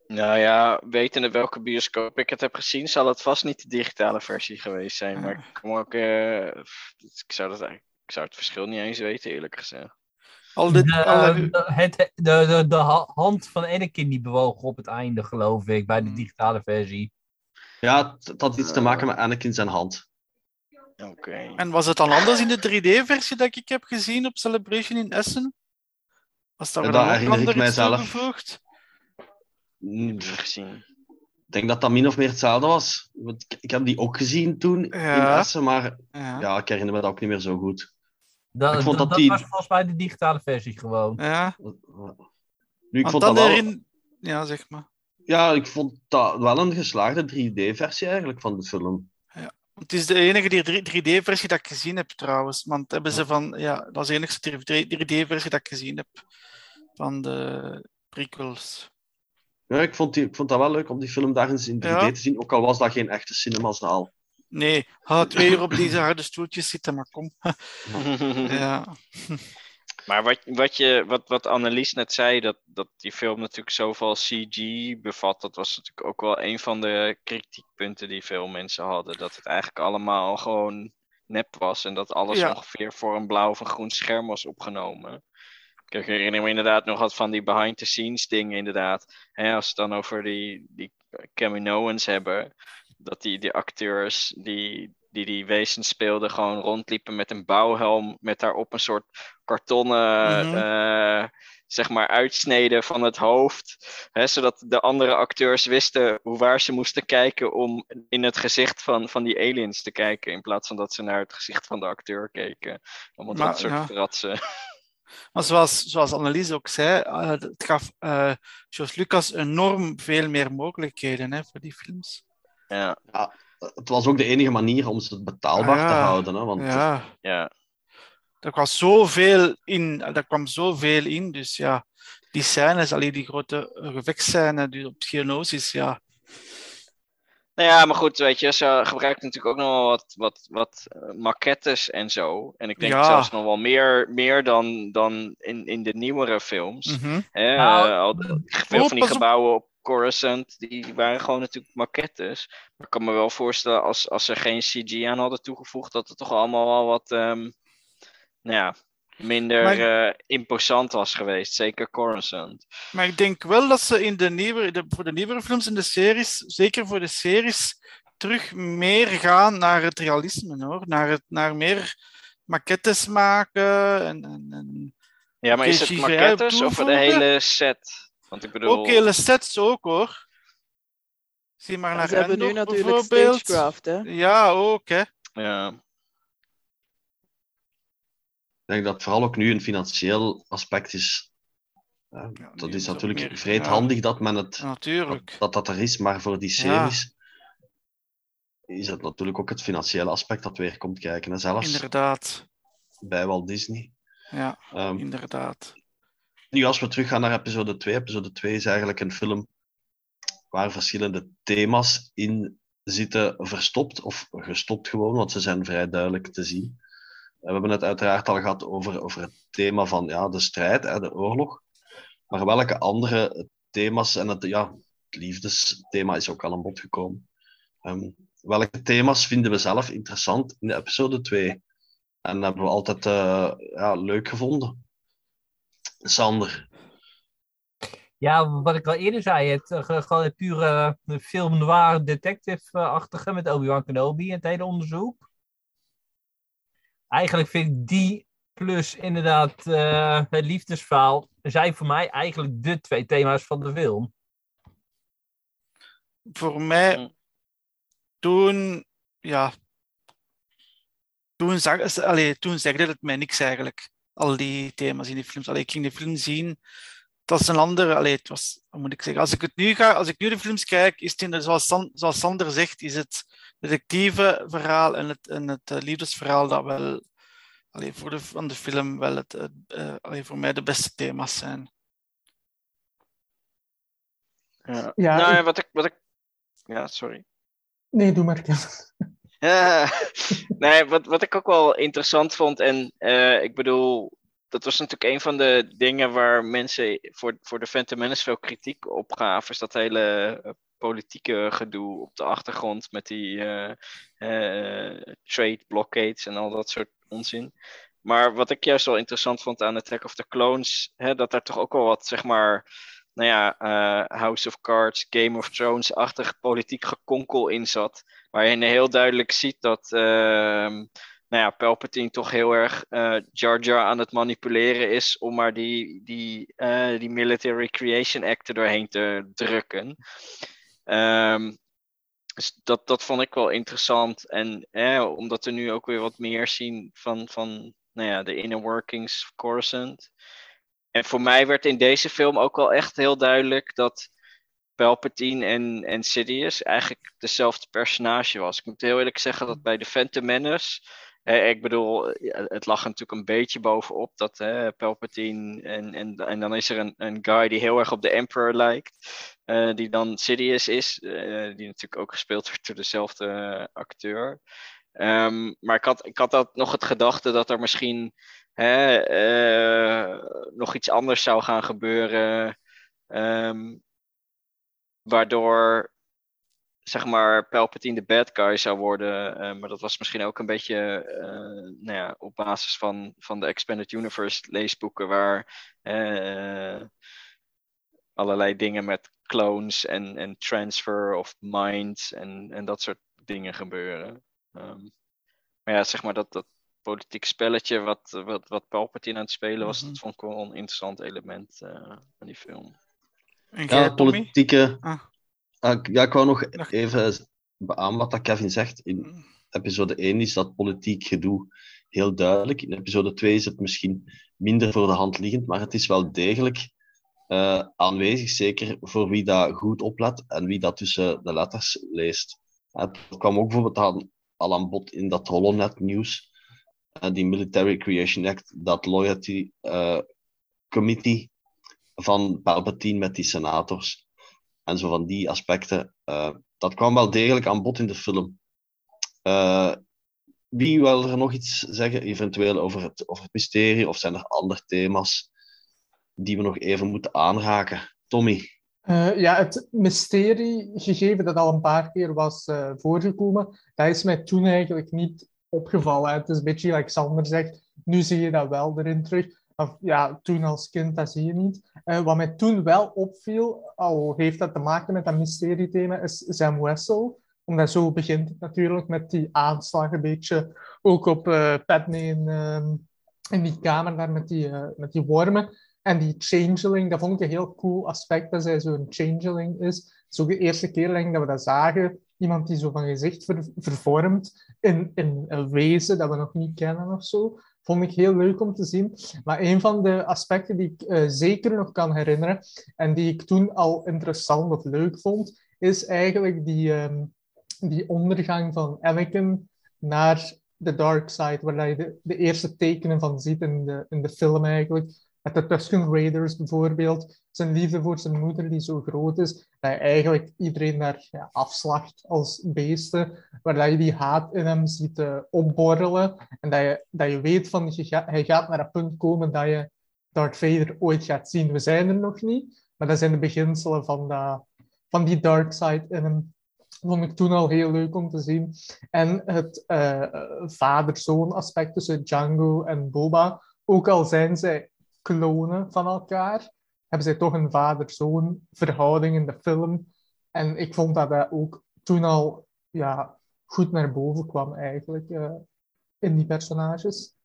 Nou ja, wetende welke bioscoop ik het heb gezien, zal het vast niet de digitale versie geweest zijn. Maar ik, ook, eh, ik zou dat eigenlijk ik zou het verschil niet eens weten, eerlijk gezegd. Al dit, De, de, het, de, de, de ha- hand van Anakin die bewoog op het einde, geloof ik, bij de Hmm. digitale versie. Ja, het, het had iets te maken met Anakin zijn hand. Oké. En was het dan anders in de 3D-versie dat ik heb gezien op Celebration in Essen? Was daar Ja, dan dat ook herinner ik ander iets mijzelf. toegevoegd? Even gezien. Ik denk dat dat min of meer hetzelfde was. Want ik, ik heb die ook gezien toen Ja. in Essen, maar Ja. ja, ik herinner me dat ook niet meer zo goed. Dat, Ik vond dat, dat die- was volgens mij de digitale versie gewoon. ja. Nu, ik Want vond dan dat wel, herinner- Ja, zeg maar. ja, ik vond dat wel een geslaagde 3D-versie eigenlijk van de film. Het is de enige die 3D-versie dat ik gezien heb trouwens. Want hebben ze van, ja, dat is de enige 3D-versie dat ik gezien heb van de prequels. Ja, ik vond, die, ik vond dat wel leuk om die film daar eens in 3D Ja. te zien, ook al was dat geen echte cinemazaal. Nee, ga twee uur op deze harde stoeltjes zitten, maar kom. Ja, Maar wat, wat, je, wat, wat Annelies net zei, dat, dat die film natuurlijk zoveel CG bevat, dat was natuurlijk ook wel een van de kritiekpunten die veel mensen hadden. Dat het eigenlijk allemaal gewoon nep was en dat alles Ja. ongeveer voor een blauw of een groen scherm was opgenomen. Ik herinner me inderdaad nog wat van die behind-the-scenes dingen, inderdaad. Als we het dan over die, die Caminoans hebben, dat die, die acteurs die, die die wezens speelden gewoon rondliepen met een bouwhelm, met daarop een soort kartonnen, Mhm. eh, zeg maar, uitsneden van het hoofd. Hè, zodat de andere acteurs wisten hoe waar ze moesten kijken om in het gezicht van, van die aliens te kijken, in plaats van dat ze naar het gezicht van de acteur keken. Om het Maar, dat soort ja. fratsen. maar zoals, zoals Annelies ook zei, eh, het gaf eh George Lucas enorm veel meer mogelijkheden hè, voor die films. Ja, Het was ook de enige manier om ze betaalbaar Ah, te ja. houden. Hè, want Ja, ja. Er kwam zoveel in, er kwam zoveel in, dus ja, die scènes, alleen die grote gevechtsscène die op Geonosis, ja. Nou ja, maar goed, weet je, ze gebruikt natuurlijk ook nog wel wat, wat, wat eh, maquettes en zo. En ik denk Ja. zelfs nog wel meer, meer dan, dan in, in de nieuwere films. Mhm. Hè, Nou, eh, al, veel van die gebouwen op Coruscant, die waren gewoon natuurlijk maquettes. Maar ik kan me wel voorstellen, als, als ze geen CG aan hadden toegevoegd, dat het toch allemaal wel wat, ehm, ja, minder Maar- eh, imposant was geweest. Zeker Coruscant. Maar ik denk wel dat ze in de nieuwe, de, voor de nieuwere films en de series, zeker voor de series, terug meer gaan naar het realisme hoor. Naar, het, naar meer maquettes maken en, en, en Ja, maar is het maquettes of de hele set? Want ik bedoel... ook hele sets ook hoor. Zie maar naar Ze hebben nu natuurlijk bijvoorbeeld. stagecraft, hè. Ja, ook hè. Ja. Ik denk dat vooral ook nu een financieel aspect is. Ja, Ja, dat is natuurlijk meer- vreed ja. handig dat men het Natuurlijk. dat dat er is, maar voor die series is het natuurlijk ook het financiële aspect dat weer komt kijken. En zelfs Inderdaad. bij Walt Disney. Ja, Ehm, inderdaad. nu, als we teruggaan naar episode 2. Episode 2 is eigenlijk een film waar verschillende thema's in zitten verstopt, of gestopt gewoon, want ze zijn vrij duidelijk te zien. We hebben het uiteraard al gehad over, over het thema van ja, de strijd, hè, de oorlog. Maar welke andere thema's, en het, ja, het liefdesthema is ook al aan bod gekomen. Ehm, welke thema's vinden we zelf interessant in de episode 2? En hebben we altijd eh, ja, leuk gevonden. Sander. Ja, wat ik al eerder zei, het, eh, ge- gewoon het pure eh, film noir detective-achtige met Obi-Wan Kenobi en het hele onderzoek. Eigenlijk vind ik die plus inderdaad eh, het liefdesverhaal zijn voor mij eigenlijk de twee thema's van de film. Voor mij, Mm. toen, ja, toen, zag, allee, toen zegde het mij niks eigenlijk. Al die thema's in die films. Allee, ik ging de film zien. Het was een andere, allee, het was, hoe moet ik zeggen, als ik, het nu ga, als ik nu de films kijk, is het inderdaad, zoals, San- zoals Sander zegt, is het detectieve verhaal en het, en het eh, liefdesverhaal dat wel, allee, voor de, van de film wel het, eh, eh, allee, voor mij de beste thema's zijn. Ja, Ja, nou, ik- wat ik, wat ik... Ja, sorry. Nee, doe maar. Ja, nee, wat, wat ik ook wel interessant vond, en eh, ik bedoel, dat was natuurlijk een van de dingen waar mensen voor, voor de Phantom Menace veel kritiek op gaven, is dat hele eh, politieke gedoe op de achtergrond met die eh, eh, trade blockades en al dat soort onzin. maar wat ik juist wel interessant vond aan Attack of the Clones, hè, dat daar toch ook wel wat, zeg maar, nou ja, House of Cards, Game of Thrones-achtig politiek gekonkel in zat. Waarin je heel duidelijk ziet dat, uh, nou ja, Palpatine toch heel erg uh, Jar Jar aan het manipuleren is om maar die, die, uh, die Military Creation Act er doorheen te drukken. Um, dus dat, dat vond ik wel interessant. En eh, omdat we nu ook weer wat meer zien van, van nou ja, de inner workings of Coruscant. En voor mij werd in deze film ook wel echt heel duidelijk dat Palpatine en, en Sidious eigenlijk dezelfde personage was. Ik moet heel eerlijk zeggen dat bij de Phantom Menace ik bedoel, het lag natuurlijk een beetje bovenop dat hè, Palpatine en, en, en dan is er een, een guy die heel erg op de Emperor lijkt, uh, die dan Sidious is, uh, die natuurlijk ook gespeeld wordt door dezelfde acteur. Um, maar ik had, ik had dat nog het gedachte dat er misschien hè, nog iets anders zou gaan gebeuren, um, waardoor zeg maar Palpatine de bad guy zou worden. Uh, maar dat was misschien ook een beetje uh, nou ja, op basis van, van de Expanded Universe leesboeken waar uh, allerlei dingen met clones en, en transfer of minds en, en dat soort dingen gebeuren. Um, maar ja, zeg maar dat, dat politiek spelletje wat, wat, wat Palpatine aan het spelen was, mm -hmm. dat vond ik wel een interessant element van die film. Ja, politieke... Ah. Uh, ja, ik wou nog even beamen wat Kevin zegt. In episode 1 is dat politiek gedoe heel duidelijk. In episode 2 is het misschien minder voor de hand liggend, maar het is wel degelijk uh, aanwezig, zeker voor wie dat goed oplet en wie dat tussen de letters leest. Het kwam ook bijvoorbeeld aan, al aan bod in dat Holonet nieuws, uh, die Military Creation Act, dat Loyalty uh, Committee van Palpatine met die senators en zo van die aspecten. Uh, dat kwam wel degelijk aan bod in de film. Uh, wie wil er nog iets zeggen, eventueel over het, het mysterie, of zijn er andere thema's die we nog even moeten aanraken? Tommy? Uh, ja, het mysterie, gegeven dat al een paar keer was voorgekomen, dat is mij toen eigenlijk niet opgevallen. Het is een beetje, like Sander zegt, nu zie je dat wel erin terug. Of, ja, toen als kind, dat zie je niet. Uh, wat mij toen wel opviel, al heeft dat te maken met dat mysteriethema, is Sam Wessel. Omdat zo begint het natuurlijk met die aanslag een beetje. Ook op uh, in, uh, in die kamer daar met die, uh, met die wormen. En die changeling, dat vond ik een heel cool aspect, dat zij zo'n changeling is. Zo de eerste keer denk dat we dat zagen. Iemand die zo van gezicht ver, vervormt in, in een wezen dat we nog niet kennen of zo vond ik heel leuk om te zien. Maar een van de aspecten die ik uh, zeker nog kan herinneren en die ik toen al interessant of leuk vond, is eigenlijk die, um, die ondergang van Anakin naar de dark side, waar je de, de eerste tekenen van ziet in de, in de film eigenlijk. Met de Tusken Raiders bijvoorbeeld. Zijn liefde voor zijn moeder die zo groot is, dat je eigenlijk iedereen daar ja, afslacht als beesten. Waar je die haat in hem ziet uh, opborrelen. En dat je, dat je weet van, je hij gaat naar een punt komen dat je Darth Vader ooit gaat zien. We zijn er nog niet, maar dat zijn de beginselen van, dat, van die dark side in hem vond ik toen al heel leuk om te zien. En het uh, vader-zoon aspect tussen Django en Boba. Ook al zijn zij klonen van elkaar, hebben zij toch een vader-zoon verhouding in de film. En ik vond dat dat ook toen al ja, goed naar boven kwam eigenlijk uh, in die personages.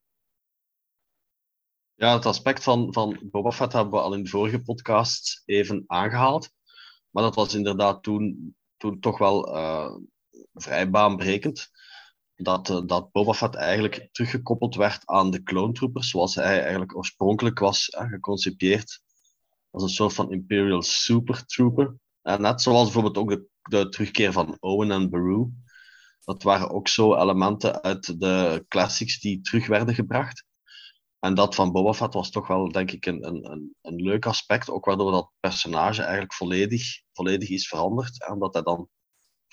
Ja, het aspect van, van Boba Fett hebben we al in de vorige podcast even aangehaald. Maar dat was inderdaad toen, toen toch wel uh, vrij baanbrekend. Dat, uh, dat Boba Fett eigenlijk teruggekoppeld werd aan de clone troopers, zoals hij eigenlijk oorspronkelijk was uh, geconcipieerd als een soort van Imperial Super Trooper. En net zoals bijvoorbeeld ook de, de terugkeer van Owen en Beru. Dat waren ook zo elementen uit de classics die terug werden gebracht. En dat van Boba Fett was toch wel, denk ik, een, een, een leuk aspect. Ook waardoor dat personage eigenlijk volledig, volledig is veranderd. Omdat hij dan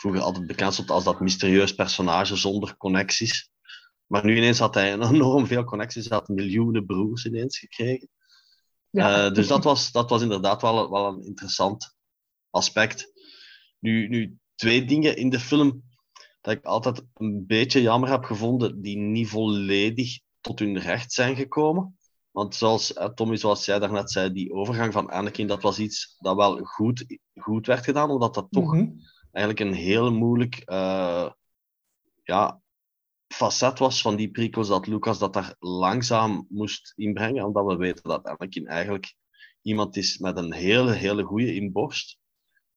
vroeger altijd bekend stond als dat mysterieus personage zonder connecties. Maar nu ineens had hij enorm veel connecties. Hij had miljoenen broers ineens gekregen. Ja. Uh, dus dat was, dat was inderdaad wel, wel een interessant aspect. Nu, nu, twee dingen in de film dat ik altijd een beetje jammer heb gevonden, die niet volledig tot hun recht zijn gekomen. Want zoals eh, Tommy, zoals jij daarnet zei, die overgang van Anakin, dat was iets dat wel goed, goed werd gedaan, omdat dat toch Mhm. Eigenlijk een heel moeilijk eh, ja, facet was van die prequels, dat Lucas dat daar langzaam moest inbrengen, omdat we weten dat Anakin eigenlijk iemand is met een hele, hele goede inborst.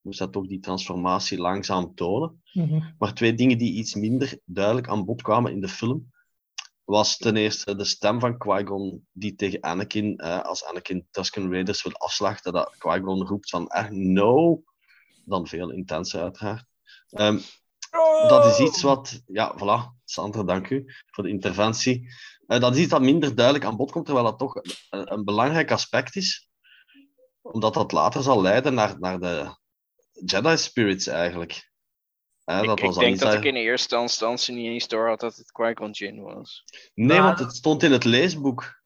Moest dat toch die transformatie langzaam tonen. Mhm. Maar twee dingen die iets minder duidelijk aan bod kwamen in de film, was ten eerste de stem van Qui-Gon die tegen Anakin, eh, als Anakin Tusken Raiders wil afslachten, dat Qui-Gon roept van echt no, dan veel intenser uiteraard. Ehm, dat is iets wat, ja, voilà, Sandra, dank u voor de interventie. Eh, dat is iets dat minder duidelijk aan bod komt, terwijl dat toch een, een belangrijk aspect is, omdat dat later zal leiden naar, naar de Jedi Spirits eigenlijk. Eh, Ik, dat ik denk dat dat- ik in eerste instantie niet eens door had dat het Qui-Gon Jinn was. Nee, Maar- want het stond in het leesboek.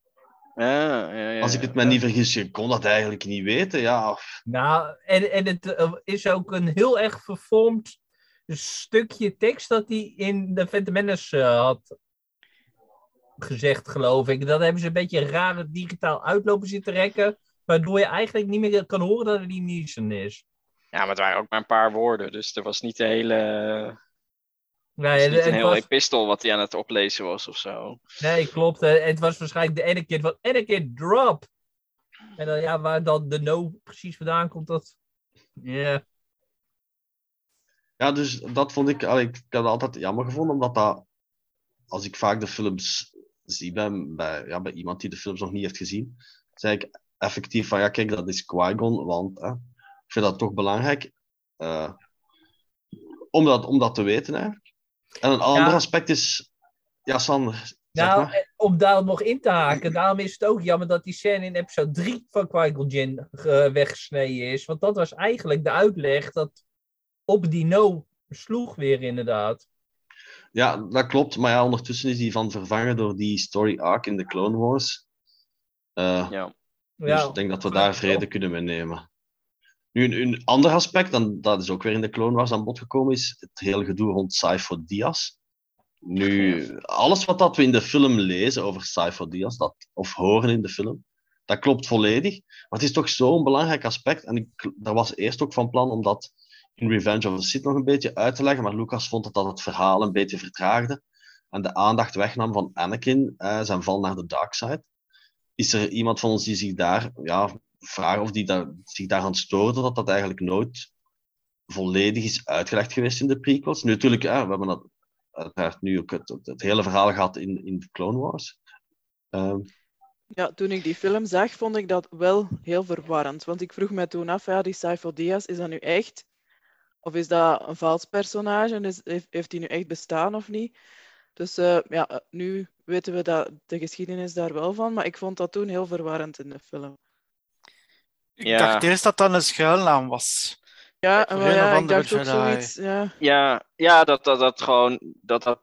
Ja, ja, ja. Als ik het me niet vergis, je kon dat eigenlijk niet weten. Ja, Nou, en, en het eh, is ook een heel erg vervormd stukje tekst dat hij in de Phantom Menace eh, had gezegd, geloof ik. Dat hebben ze een beetje rare digitaal uitlopen zitten rekken, waardoor je eigenlijk niet meer kan horen dat het die Neeson is. Ja, maar het waren ook maar een paar woorden, dus er was niet de hele... Nee, het was het, niet een het heel was, epistel wat hij aan het oplezen was of zo. nee, klopt. Het was waarschijnlijk de ene keer van Anakin, drop! En dan, ja, waar dan de no precies vandaan komt, dat... Ja. ja dus dat vond ik, ik heb dat altijd jammer gevonden, omdat dat, als ik vaak de films zie bij, bij, ja, bij iemand die de films nog niet heeft gezien, zei ik effectief van, ja kijk, dat is Qui-Gon, want hè, ik vind dat toch belangrijk eh, om, dat, om dat te weten eigenlijk. En een ander Ja. aspect is, ja Sander, zeg Nou, maar. eh, om daar nog in te haken, daarom is het ook jammer dat die scène in episode 3 van Jinn eh, weggesneden is. Want dat was eigenlijk de uitleg dat op die no sloeg weer inderdaad. Ja, dat klopt. Maar ja, ondertussen is die van vervangen door die story arc in de Clone Wars. Eh, Ja. dus Ja, ik denk dat we daar vrede kunnen mee nemen. Nu, een, een ander aspect, en dat is ook weer in de Clone Wars aan bod gekomen, is het hele gedoe rond Cypher Diaz. Nu, alles wat dat we in de film lezen over Cypher Diaz, dat, of horen in de film, dat klopt volledig. Maar het is toch zo'n belangrijk aspect. En ik, daar was eerst ook van plan om dat in Revenge of the Sith nog een beetje uit te leggen, maar Lucas vond dat dat het verhaal een beetje vertraagde en de aandacht wegnam van Anakin, eh, zijn val naar de dark side. Is er iemand van ons die zich daar, ja, vragen of die daar, zich daaraan stoorde, dat dat eigenlijk nooit volledig is uitgelegd geweest in de prequels? Nu natuurlijk, eh, we hebben dat nu ook het, hele verhaal gehad in, in Clone Wars. Ehm, Ja, toen ik die film zag, vond ik dat wel heel verwarrend. Want ik vroeg me toen af, ja, die Cypher Diaz, is dat nu echt? Of is dat een vals personage? En is, heeft, heeft die nu echt bestaan of niet? Dus eh, ja, eh, nu weten we dat de geschiedenis daar wel van, maar ik vond dat toen heel verwarrend in de film. Ik Ja. dacht eerst dat dat een schuilnaam was. Ja, maar ja, ik dacht ook zoiets. Ja. Ja, ja dat, dat, dat gewoon. Dat, dat,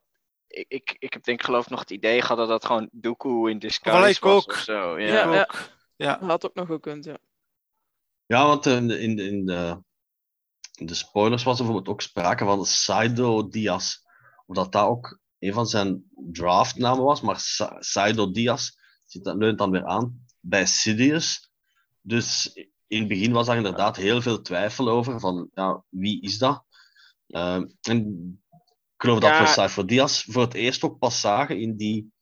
ik, ik, ik heb denk ik geloof nog het idee gehad dat dat gewoon Dooku in disguise ik was ook. of zo. Ja. Ja, ja. Had ook nog gekund, ja. Ja, want in de, in de, in de, in de spoilers was er bijvoorbeeld ook sprake van Saido Diaz. Of dat ook een van zijn draftnamen was, maar Sa- Saido Diaz zit, dat leunt dan weer aan bij Sidious. Dus in het begin was daar inderdaad heel veel twijfel over, van ja, wie is dat? Ehm, en ik geloof dat we Cypher Diaz voor het eerst ook pas zagen in die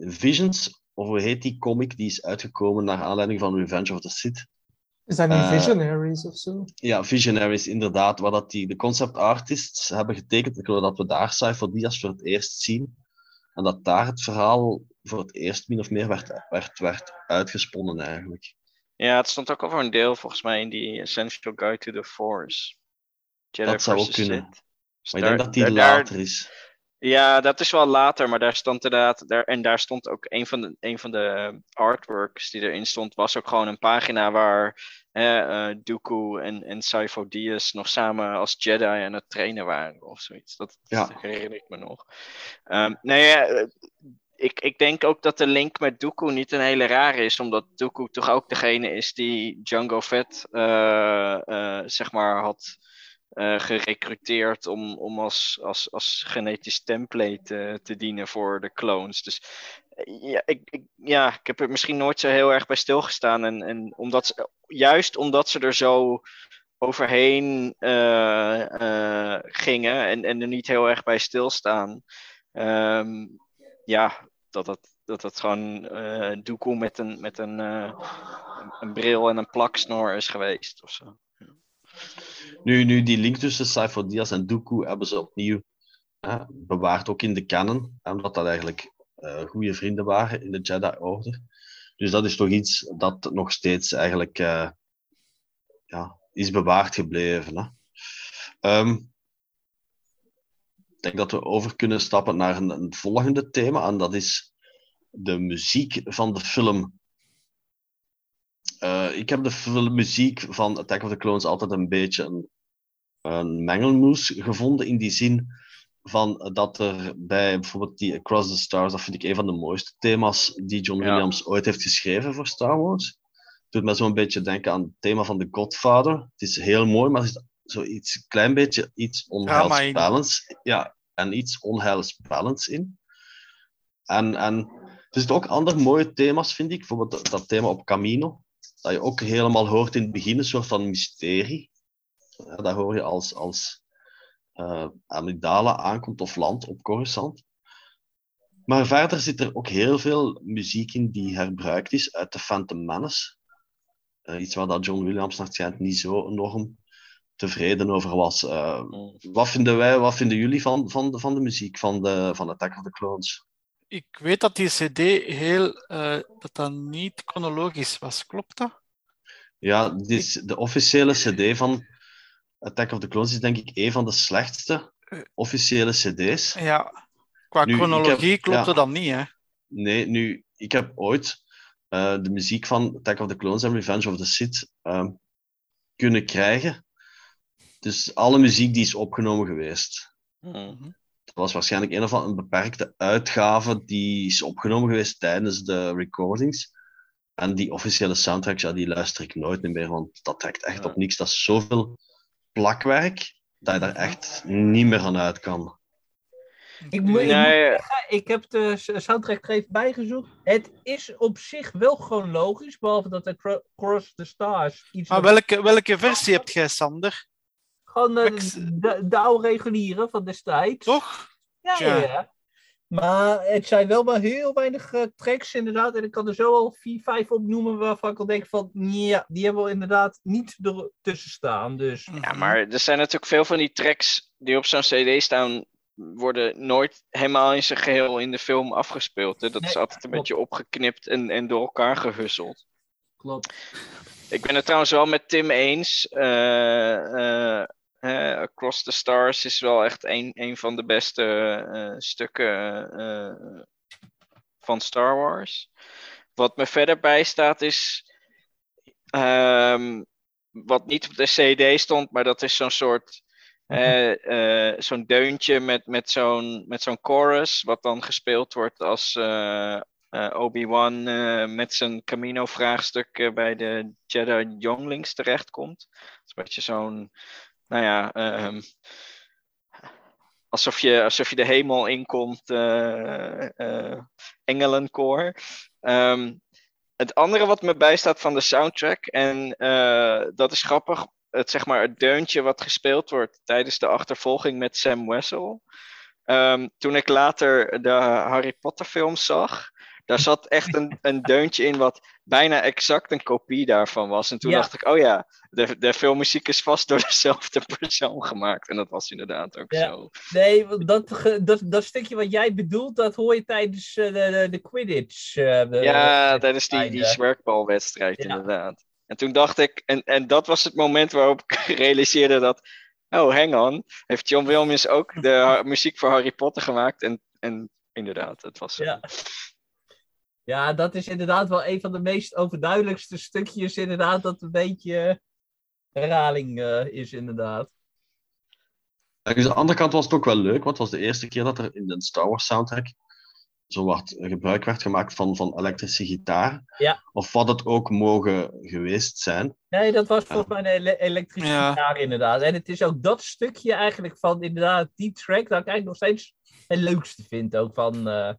Visions, of hoe heet die comic, die is uitgekomen naar aanleiding van Revenge of the Sith. Is dat niet Eh, Visionaries of zo? Ja, Visionaries, inderdaad, waar dat die, de concept artists hebben getekend. Ik geloof dat we daar Cypher Diaz voor het eerst zien. En dat daar het verhaal voor het eerst min of meer werd, werd, werd uitgesponnen eigenlijk. Ja, het stond ook al voor een deel volgens mij in die Essential Guide to the Force. Jedi Dat zou ook kunnen. Dus Maar ik denk dat die daar- daar- later is. Ja, dat is wel later, maar daar stond inderdaad. Daar, en daar stond ook een van de, een van de artworks die erin stond, was ook gewoon een pagina waar hè, eh, Dooku en, en Sifo Dyas nog samen als Jedi aan het trainen waren of zoiets. Dat, Ja. dat herinner ik me nog. Ehm nou ja, eh, ik, ik denk ook dat de link met Dooku niet een hele rare is, omdat Dooku toch ook degene is die Django Fett, eh, eh, zeg maar, had eh, gerecruiteerd om, om als, als, als genetisch template te dienen voor de clones. Dus ja, ik, ik, ja, ik heb er misschien nooit zo heel erg bij stilgestaan. En, en omdat ze, juist omdat ze er zo overheen gingen en, en er niet heel erg bij stilstaan. Ehm, ja, dat dat, dat dat gewoon uh, Dooku met een, met een, een bril en een plaksnor is geweest of zo. Nu, nu die link tussen Cypher Diaz en Dooku hebben ze opnieuw bewaard, ook in de canon, omdat dat eigenlijk uh, goede vrienden waren in de Jedi-orde. Dus dat is toch iets dat nog steeds eigenlijk ja, is bewaard gebleven. Hè? Ik denk dat we over kunnen stappen naar een, een, volgende thema, en dat is de muziek van de film. Uh, ik heb de muziek van Attack of the Clones altijd een beetje een, een mengelmoes gevonden, in die zin van dat er bij bijvoorbeeld die Across the Stars, dat vind ik een van de mooiste thema's die John Williams ooit heeft geschreven voor Star Wars. Het doet me zo'n beetje denken aan het thema van The Godfather. Het is heel mooi, maar er zit zoiets een klein beetje iets onheilspellends. Ja, en iets onheilspellends in. En, en er zitten ook andere mooie thema's, vind ik. Bijvoorbeeld dat, dat thema op Camino. Dat je ook helemaal hoort in het begin, een soort van mysterie. Ja, daar hoor je als, als uh, Amygdala aankomt of landt op Coruscant. Maar verder zit er ook heel veel muziek in die herbruikt is uit de Phantom Menace. Uh, iets waar dat John Williams waarschijnlijk niet zo enorm tevreden over was. Uh, wat vinden wij, wat vinden jullie van, van, de, van de muziek van, de, van Attack of the Clones? Ik weet dat die CD heel, dat dat niet chronologisch was, klopt dat? Ja, dit is de officiële CD van Attack of the Clones is denk ik een van de slechtste officiële cd's. Ja, qua nu, chronologie heb, klopt ja, dat niet, hè? Nee, nu, ik heb ooit uh, de muziek van Attack of the Clones en Revenge of the Sith uh, kunnen krijgen. Dus alle muziek die is opgenomen geweest. Mm -hmm. Dat was waarschijnlijk een of andere beperkte uitgave die is opgenomen geweest tijdens de recordings. En die officiële soundtracks, ja, die luister ik nooit meer, want dat trekt echt ja. op niks. Dat is zoveel plakwerk dat je daar echt niet meer aan uit kan. Ik, moet, ik, nee. moet ik heb de soundtrack er even bijgezocht. Het is op zich wel gewoon logisch, behalve dat de Cross the Stars iets... Maar welke, welke versie heb jij, Sander? Gewoon uh, de, de oude reguliere van destijds. Toch? Ja, ja. ja. Maar het zijn wel maar heel weinig uh, tracks inderdaad. En ik kan er zo al vier, vijf opnoemen waarvan ik al denk van... Ja, die hebben we inderdaad niet ertussen staan. Dus. Ja, maar er zijn natuurlijk veel van die tracks die op zo'n cd staan... worden nooit helemaal in zijn geheel in de film afgespeeld. Hè? Dat nee, is altijd een klopt. beetje opgeknipt en, en door elkaar gehusseld. Klopt. Ik ben het trouwens wel met Tim eens... Uh, uh, Uh, Across the Stars is wel echt een, een van de beste uh, stukken uh, van Star Wars. Wat me verder bijstaat is. Um, wat niet op de CD stond, maar dat is zo'n soort. Mm-hmm. zo'n deuntje met, met zo'n met zo'n chorus, wat dan gespeeld wordt als Obi-Wan met zijn Camino-vraagstuk bij de Jedi Younglings terechtkomt. Dat is een beetje zo'n nou ja, um, alsof, je, alsof je de hemel inkomt, uh, uh, engelenkoor. Um, het andere wat me bijstaat van de soundtrack, en uh, dat is grappig, het, zeg maar, het deuntje wat gespeeld wordt tijdens de achtervolging met Sam Wessel. Um, toen ik later de Harry Potter films zag, daar zat echt een, een deuntje in wat bijna exact een kopie daarvan was. En toen ja. dacht ik, oh ja, de, de filmmuziek is vast door dezelfde persoon gemaakt. En dat was inderdaad ook ja. zo. Nee, dat, dat, dat stukje wat jij bedoelt, dat hoor je tijdens uh, de, de Quidditch. Uh, de, ja, de, tijdens die, die zwerkbalwedstrijd ja. inderdaad. En toen dacht ik, en, en dat was het moment waarop ik realiseerde dat, oh, hang on, heeft John Williams ook de muziek voor Harry Potter gemaakt? En, en inderdaad, het was. Ja. Ja, dat is inderdaad wel een van de meest overduidelijkste stukjes, inderdaad, dat een beetje herhaling uh, is, inderdaad. Aan de andere kant was het ook wel leuk, want het was de eerste keer dat er in de Star Wars soundtrack zo wat gebruik werd gemaakt van, van elektrische gitaar. Ja. Of wat het ook mogen geweest zijn. Nee, dat was volgens mij een ele elektrische ja. gitaar inderdaad. En het is ook dat stukje eigenlijk van inderdaad die track dat ik eigenlijk nog steeds het leukste vind ook van... Uh,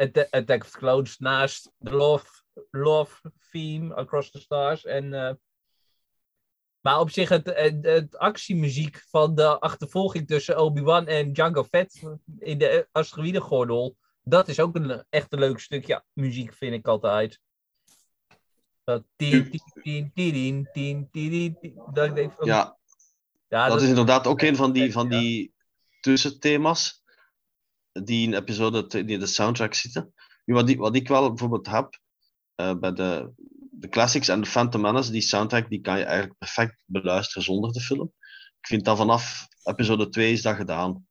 Of the Clones naast de Love, love Theme Across the Stars. En, eh, maar op zich, het, het, het actiemuziek van de achtervolging tussen Obi-Wan en Jango Fett in de asteroïdengordel, dat is ook een echt een leuk stukje muziek, vind ik altijd. Dat tien, tien, tien, tien, tien, tien, tien, dat ik denk van, Ja, dat is inderdaad ook een van die, van die tussenthema's die in episode 2 die in de soundtrack zitten. Nu, wat, ik, wat ik wel bijvoorbeeld heb eh, bij de, de classics en de Phantom Menace, die soundtrack die kan je eigenlijk perfect beluisteren zonder de film. Ik vind dat vanaf episode 2 is dat gedaan.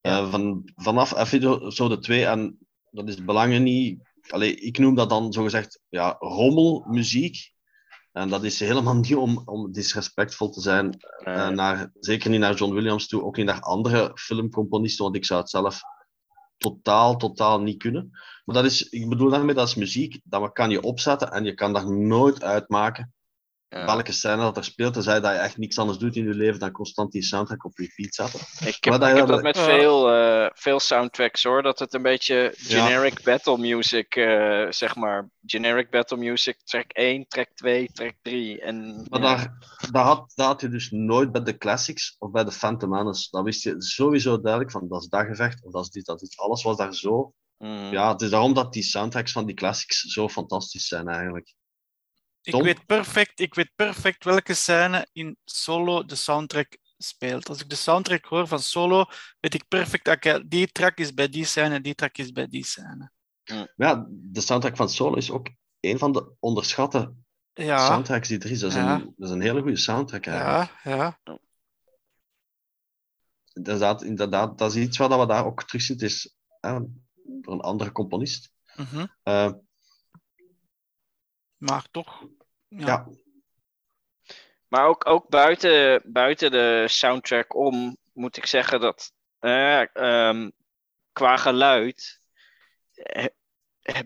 Eh, van, vanaf episode 2, en dat is belangrijk niet. Allee, ik noem dat dan zogezegd ja, rommelmuziek. En dat is helemaal niet om, om disrespectvol te zijn eh, naar, zeker niet naar John Williams toe, ook niet naar andere filmcomponisten, want ik zou het zelf totaal, totaal niet kunnen. Maar dat is, ik bedoel daarmee, dat is muziek, dat kan je opzetten en je kan daar nooit uitmaken ja. welke scène dat er speelt, tenzij dat je echt niks anders doet in je leven dan constant die soundtrack op repeat zetten. Ik Maar heb, dat ik heb je- dat met veel, eh, veel soundtracks hoor. Dat het een beetje generic battle music, eh, zeg maar. Generic battle music, track 1, track 2, track 3. En, Maar ja. daar, dat, had, dat had je dus nooit bij de classics of bij de Phantom Menace. Dan wist je sowieso duidelijk van dat is dat gevecht of dat is dit, dat is alles was daar zo. Mm. Ja, het is daarom dat die soundtracks van die classics zo fantastisch zijn eigenlijk. Ik weet, perfect, ik weet perfect welke scène in Solo de soundtrack speelt. Als ik de soundtrack hoor van Solo, weet ik perfect, oké, die track is bij die scène, die track is bij die scène. Ja, de soundtrack van Solo is ook een van de onderschatte Ja, soundtracks die er is. Dat is, Ja. een, dat is een hele goede soundtrack eigenlijk. ja, ja. Inderdaad, inderdaad, dat is iets wat we daar ook terug zien. Het is door een andere componist. mhm. Eh, Maar toch. Ja. ja. Maar ook, ook buiten, buiten de soundtrack om, moet ik zeggen dat eh, ehm, qua geluid eh,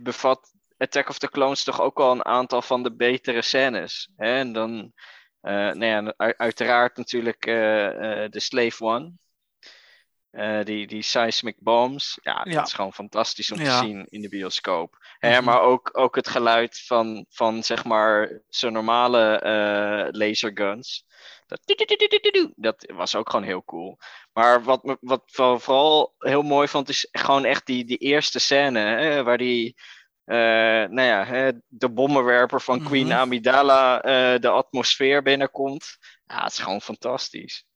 bevat Attack of the Clones toch ook wel een aantal van de betere scènes. Hè? En dan, eh, nou ja, uiteraard natuurlijk eh, de Slave One. Die, die seismic bombs. Ja, Ja. dat is gewoon fantastisch om Ja. te zien in de bioscoop. Hè, Mhm. maar ook, ook het geluid van, van zeg maar zo'n normale eh laserguns. Dat, dat was ook gewoon heel cool. Maar wat, wat voor- vooral heel mooi vond, is gewoon echt die, die eerste scène. Hè, waar die, eh, nou ja, hè, de bommenwerper van Queen Mhm. Amidala eh, de atmosfeer binnenkomt. Ja, het is gewoon fantastisch.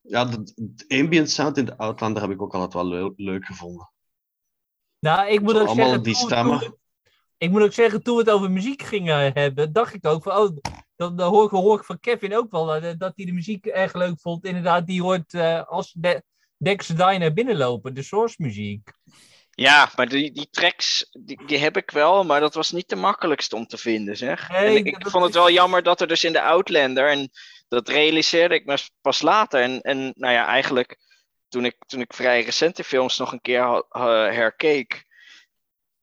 Ja, de, de ambient sound in de Outlander heb ik ook altijd wel leu- leuk gevonden. Nou, ik moet ook allemaal zeggen, die toen- stemmen. toen- ik moet ook zeggen, toen we het over muziek gingen hebben, dacht ik ook van, oh, dan, dan hoor, ik, hoor ik van Kevin ook wel eh, dat hij de muziek erg leuk vond. Inderdaad, die hoort eh, als de, Dex Diner binnenlopen, de source muziek. Ja, maar die, die tracks, die, die heb ik wel, maar dat was niet de makkelijkste om te vinden, zeg. Nee, en ik, dat vond het wel jammer dat er dus in de Outlander, en dat realiseerde ik me pas later. En, en nou ja, eigenlijk toen ik, toen ik vrij recente films nog een keer herkeek,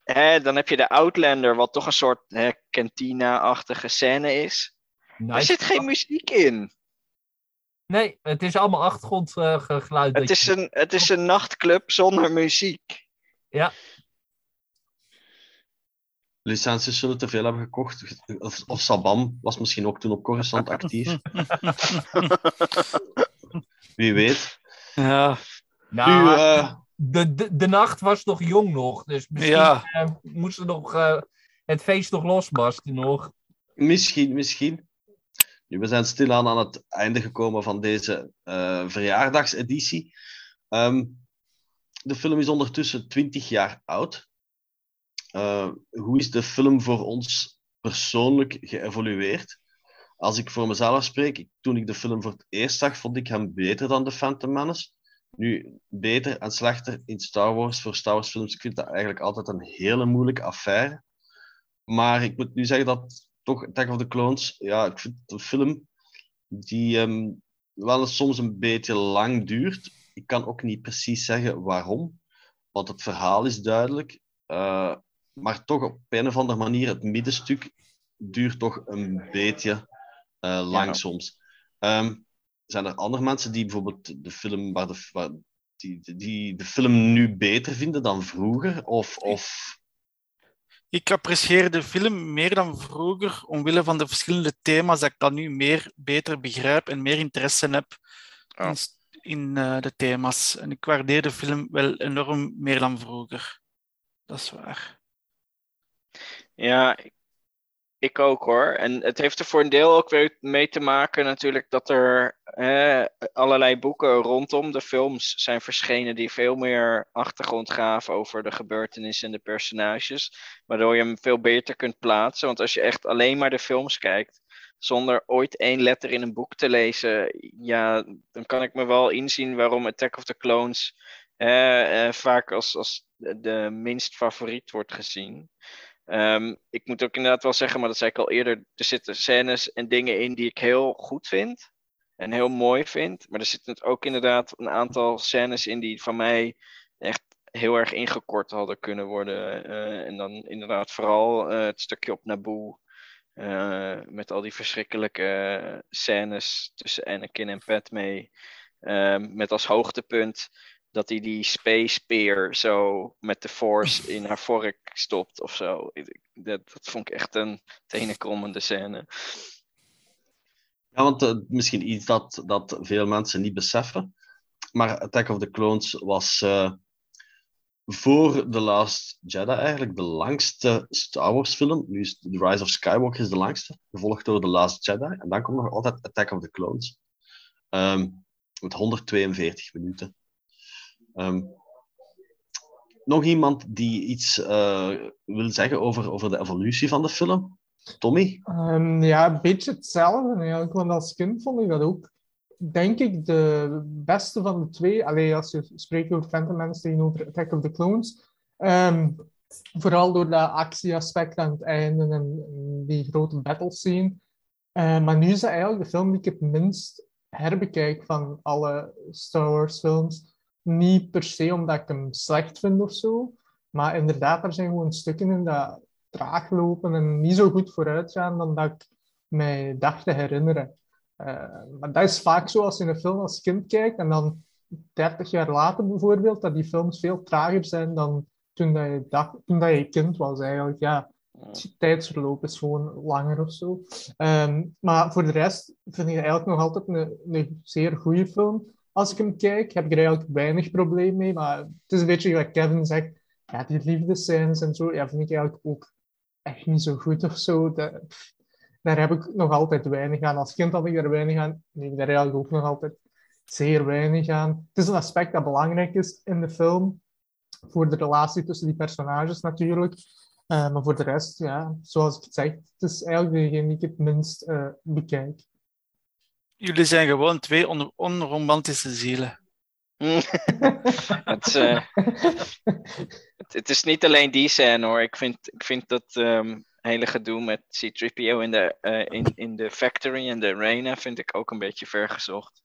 hè, dan heb je de Outlander, wat toch een soort hè, cantina-achtige scène is. Er zit geen muziek in. Nee, het is allemaal achtergrondgeluid. Het is, een, het is een nachtclub zonder muziek. Licenties zullen te veel hebben gekocht. Of, of Sabam was misschien ook toen op Coruscant actief. Wie weet. Ja, Nu, Nou, eh, de, de, de nacht was nog jong nog, dus misschien ja. eh, moesten nog eh, het feest nog losbarsten nog. Misschien, misschien. Nu, we zijn stilaan aan het einde gekomen van deze eh, verjaardagseditie. Ehm, de film is ondertussen 20 jaar oud. Eh, hoe is de film voor ons persoonlijk geëvolueerd? Als ik voor mezelf spreek, toen ik de film voor het eerst zag, vond ik hem beter dan The Phantom Menace. Nu, beter en slechter in Star Wars voor Star Wars films, ik vind dat eigenlijk altijd een hele moeilijke affaire. Maar ik moet nu zeggen dat toch Attack of the Clones, ja, ik vind een film die ehm, wel soms een beetje lang duurt. Ik kan ook niet precies zeggen waarom, want het verhaal is duidelijk. Eh, maar toch op een of andere manier, het middenstuk duurt toch een beetje lang Ja. soms. Ehm, zijn er andere mensen die bijvoorbeeld de film waar de, waar, die, die de film nu beter vinden dan vroeger? Of, of... Ik apprecieer de film meer dan vroeger, omwille van de verschillende thema's, dat ik dat nu meer, beter begrijp en meer interesse heb in, in eh, de thema's. En ik waardeer de film wel enorm meer dan vroeger. Dat is waar. Ja, ik, ik ook hoor. En het heeft er voor een deel ook weer mee te maken natuurlijk dat er eh, allerlei boeken rondom de films zijn verschenen die veel meer achtergrond gaven over de gebeurtenissen en de personages. Waardoor je hem veel beter kunt plaatsen. Want als je echt alleen maar de films kijkt, zonder ooit één letter in een boek te lezen, ja, dan kan ik me wel inzien waarom Attack of the Clones eh, eh, vaak als, als de minst favoriet wordt gezien. Ehm, ik moet ook inderdaad wel zeggen, maar dat zei ik al eerder, er zitten scènes en dingen in die ik heel goed vind en heel mooi vind. Maar er zitten ook inderdaad een aantal scènes in die van mij echt heel erg ingekort hadden kunnen worden. Eh, en dan inderdaad vooral eh, het stukje op Naboo. eh, met al die verschrikkelijke scènes tussen Anakin en Padme. Ehm, met als hoogtepunt dat hij die space spear zo met de force in haar vork stopt of zo. Dat, dat vond ik echt een tenenkrommende scène. Ja, want eh, misschien iets dat, dat veel mensen niet beseffen. Maar Attack of the Clones was eh, voor The Last Jedi eigenlijk de langste Star Wars film. Nu is The Rise of Skywalker is de langste, gevolgd door The Last Jedi. En dan komt nog altijd Attack of the Clones. Ehm, met 142 minuten. Ehm, nog iemand die iets eh, wil zeggen over, over de evolutie van de film? Tommy? Ehm, ja, een beetje hetzelfde eigenlijk, want als kind vond ik dat ook, denk ik, de beste van de twee. Alleen als je spreekt over Phantom Menace tegenover Attack of the Clones. Ehm, vooral door dat actieaspect aan het einde en die grote battle scene. Maar nu is dat eigenlijk de film die ik het minst herbekijk van alle Star Wars films. Niet per se omdat ik hem slecht vind of zo, maar inderdaad, er zijn gewoon stukken in dat traag lopen en niet zo goed vooruit gaan dan dat ik mij dacht te herinneren. Eh, maar dat is vaak zo als je een film als kind kijkt en dan 30 jaar later bijvoorbeeld, dat die films veel trager zijn dan toen, dat je, dacht, toen dat je kind was eigenlijk. Ja, het tijdsverloop is gewoon langer of zo. Ehm, maar voor de rest vind ik het eigenlijk nog altijd een, een zeer goede film. Als ik hem kijk, heb ik er eigenlijk weinig probleem mee. Maar het is een beetje wat Kevin zegt. Ja, die liefdescènes en zo, ja, vind ik eigenlijk ook echt niet zo goed of zo. Daar heb ik nog altijd weinig aan. Als kind had ik er weinig aan. Ik daar eigenlijk ook nog altijd zeer weinig aan. Het is een aspect dat belangrijk is in de film. Voor de relatie tussen die personages natuurlijk. Uh, maar voor de rest, ja, zoals ik het zeg, het is eigenlijk degene die ik het minst uh, bekijk. Jullie zijn gewoon twee on onromantische zielen. het, uh, het, het, is niet alleen die scène hoor. Ik vind, ik vind dat um, hele gedoe met C-3PO in de, uh, in, in de factory en de arena vind ik ook een beetje vergezocht.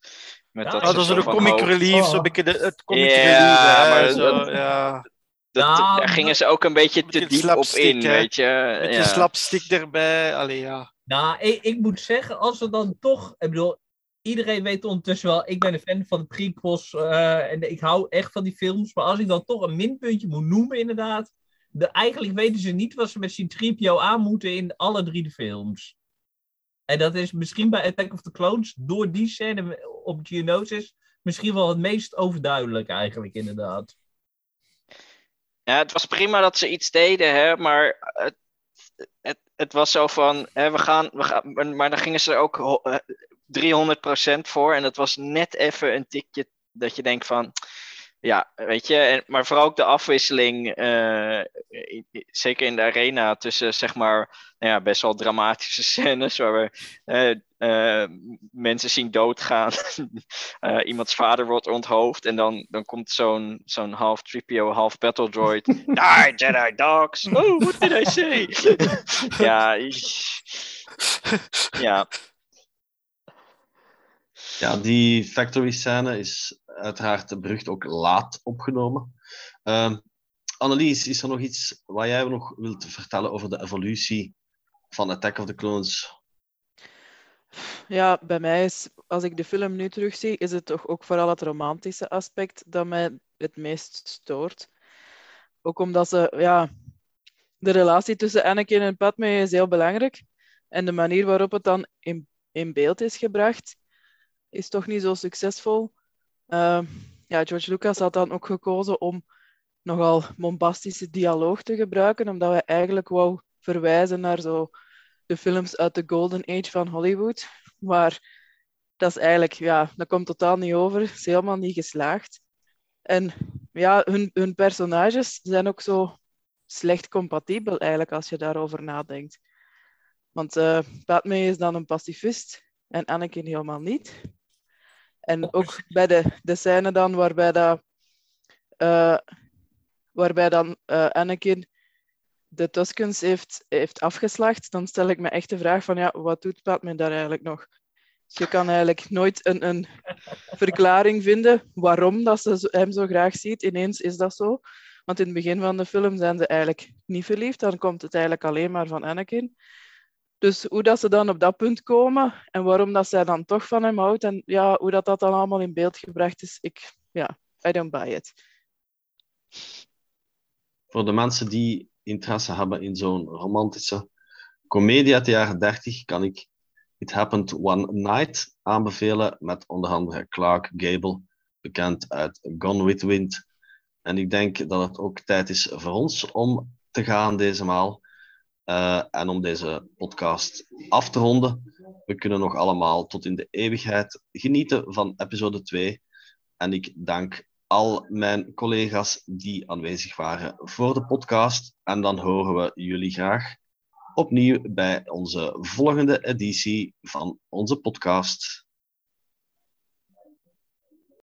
Met ja, dat, oh, dat is de comic relief, Oh. zo beetje de, het comic Ja, relief. maar zo, dat- ja. Dat, Nou, daar gingen ze ook een beetje te beetje diep op in, hè. weet je. Met je Ja. slapstick erbij. Allee, ja. Nou, ik, ik moet zeggen, als we dan toch. Ik bedoel, iedereen weet ondertussen wel, ik ben een fan van de prequels. eh, en ik hou echt van die films. Maar als ik dan toch een minpuntje moet noemen, inderdaad. De, eigenlijk weten ze niet wat ze met C-3PO aan moeten in alle drie de films. En dat is misschien bij Attack of the Clones, door die scène op Geonosis, misschien wel het meest overduidelijk eigenlijk, inderdaad. Ja, het was prima dat ze iets deden, hè, maar het, het, het was zo van, hè, we gaan, we gaan, maar- dan gingen ze ook eh, 300% voor en dat was net even een tikje dat je denkt van, ja, weet je, en, maar vooral ook de afwisseling, eh, i- i- zeker in de arena, tussen zeg maar, nou ja, best wel dramatische scènes waar we eh, eh, mensen zien doodgaan. Iemands vader wordt onthoofd en dan, dan komt zo'n zo'n half 3PO, half battle droid. Die Jedi dogs! Oh, what did I say? ja, ja, Ja, die factory scène is uiteraard berucht ook laat opgenomen. Ehm Annelies, is er nog iets wat jij nog wilt vertellen over de evolutie van Attack of the Clones? Ja, bij mij is, als ik de film nu terugzie, is het toch ook vooral het romantische aspect dat mij het meest stoort. Ook omdat ze, ja, de relatie tussen Anakin en Padme is heel belangrijk. En de manier waarop het dan in, in beeld is gebracht, is toch niet zo succesvol. Uh, ja, George Lucas had dan ook gekozen om nogal bombastische dialoog te gebruiken, omdat we eigenlijk wou verwijzen naar zo de films uit de Golden Age van Hollywood. Maar dat is eigenlijk, ja, dat komt totaal niet over. Het is helemaal niet geslaagd. En ja, hun, hun personages zijn ook zo slecht compatibel eigenlijk als je daarover nadenkt. Want uh, is dan een pacifist en Anakin helemaal niet. En ook bij de, de scène dan waarbij, dat, uh, waarbij dan uh, Anakin de Tuscans heeft, heeft afgeslacht, dan stel ik me echt de vraag van ja, wat doet Padme daar eigenlijk nog? Je kan eigenlijk nooit een, een verklaring vinden waarom dat ze hem zo graag ziet. Ineens is dat zo. Want in het begin van de film zijn ze eigenlijk niet verliefd. Dan komt het eigenlijk alleen maar van Anakin. Dus hoe dat ze dan op dat punt komen en waarom dat zij dan toch van hem houdt en ja, hoe dat, dat dan allemaal in beeld gebracht is, ik, ja, I don't buy it. Voor de mensen die interesse hebben in zo'n romantische komedie uit de jaren 30, kan ik It Happened One Night aanbevelen met onder andere Clark Gable, bekend uit Gone with Wind. En ik denk dat het ook tijd is voor ons om te gaan deze maal. Uh, en om deze podcast af te ronden. We kunnen nog allemaal tot in de eeuwigheid genieten van episode 2. En ik dank al mijn collega's die aanwezig waren voor de podcast. En dan horen we jullie graag opnieuw bij onze volgende editie van onze podcast.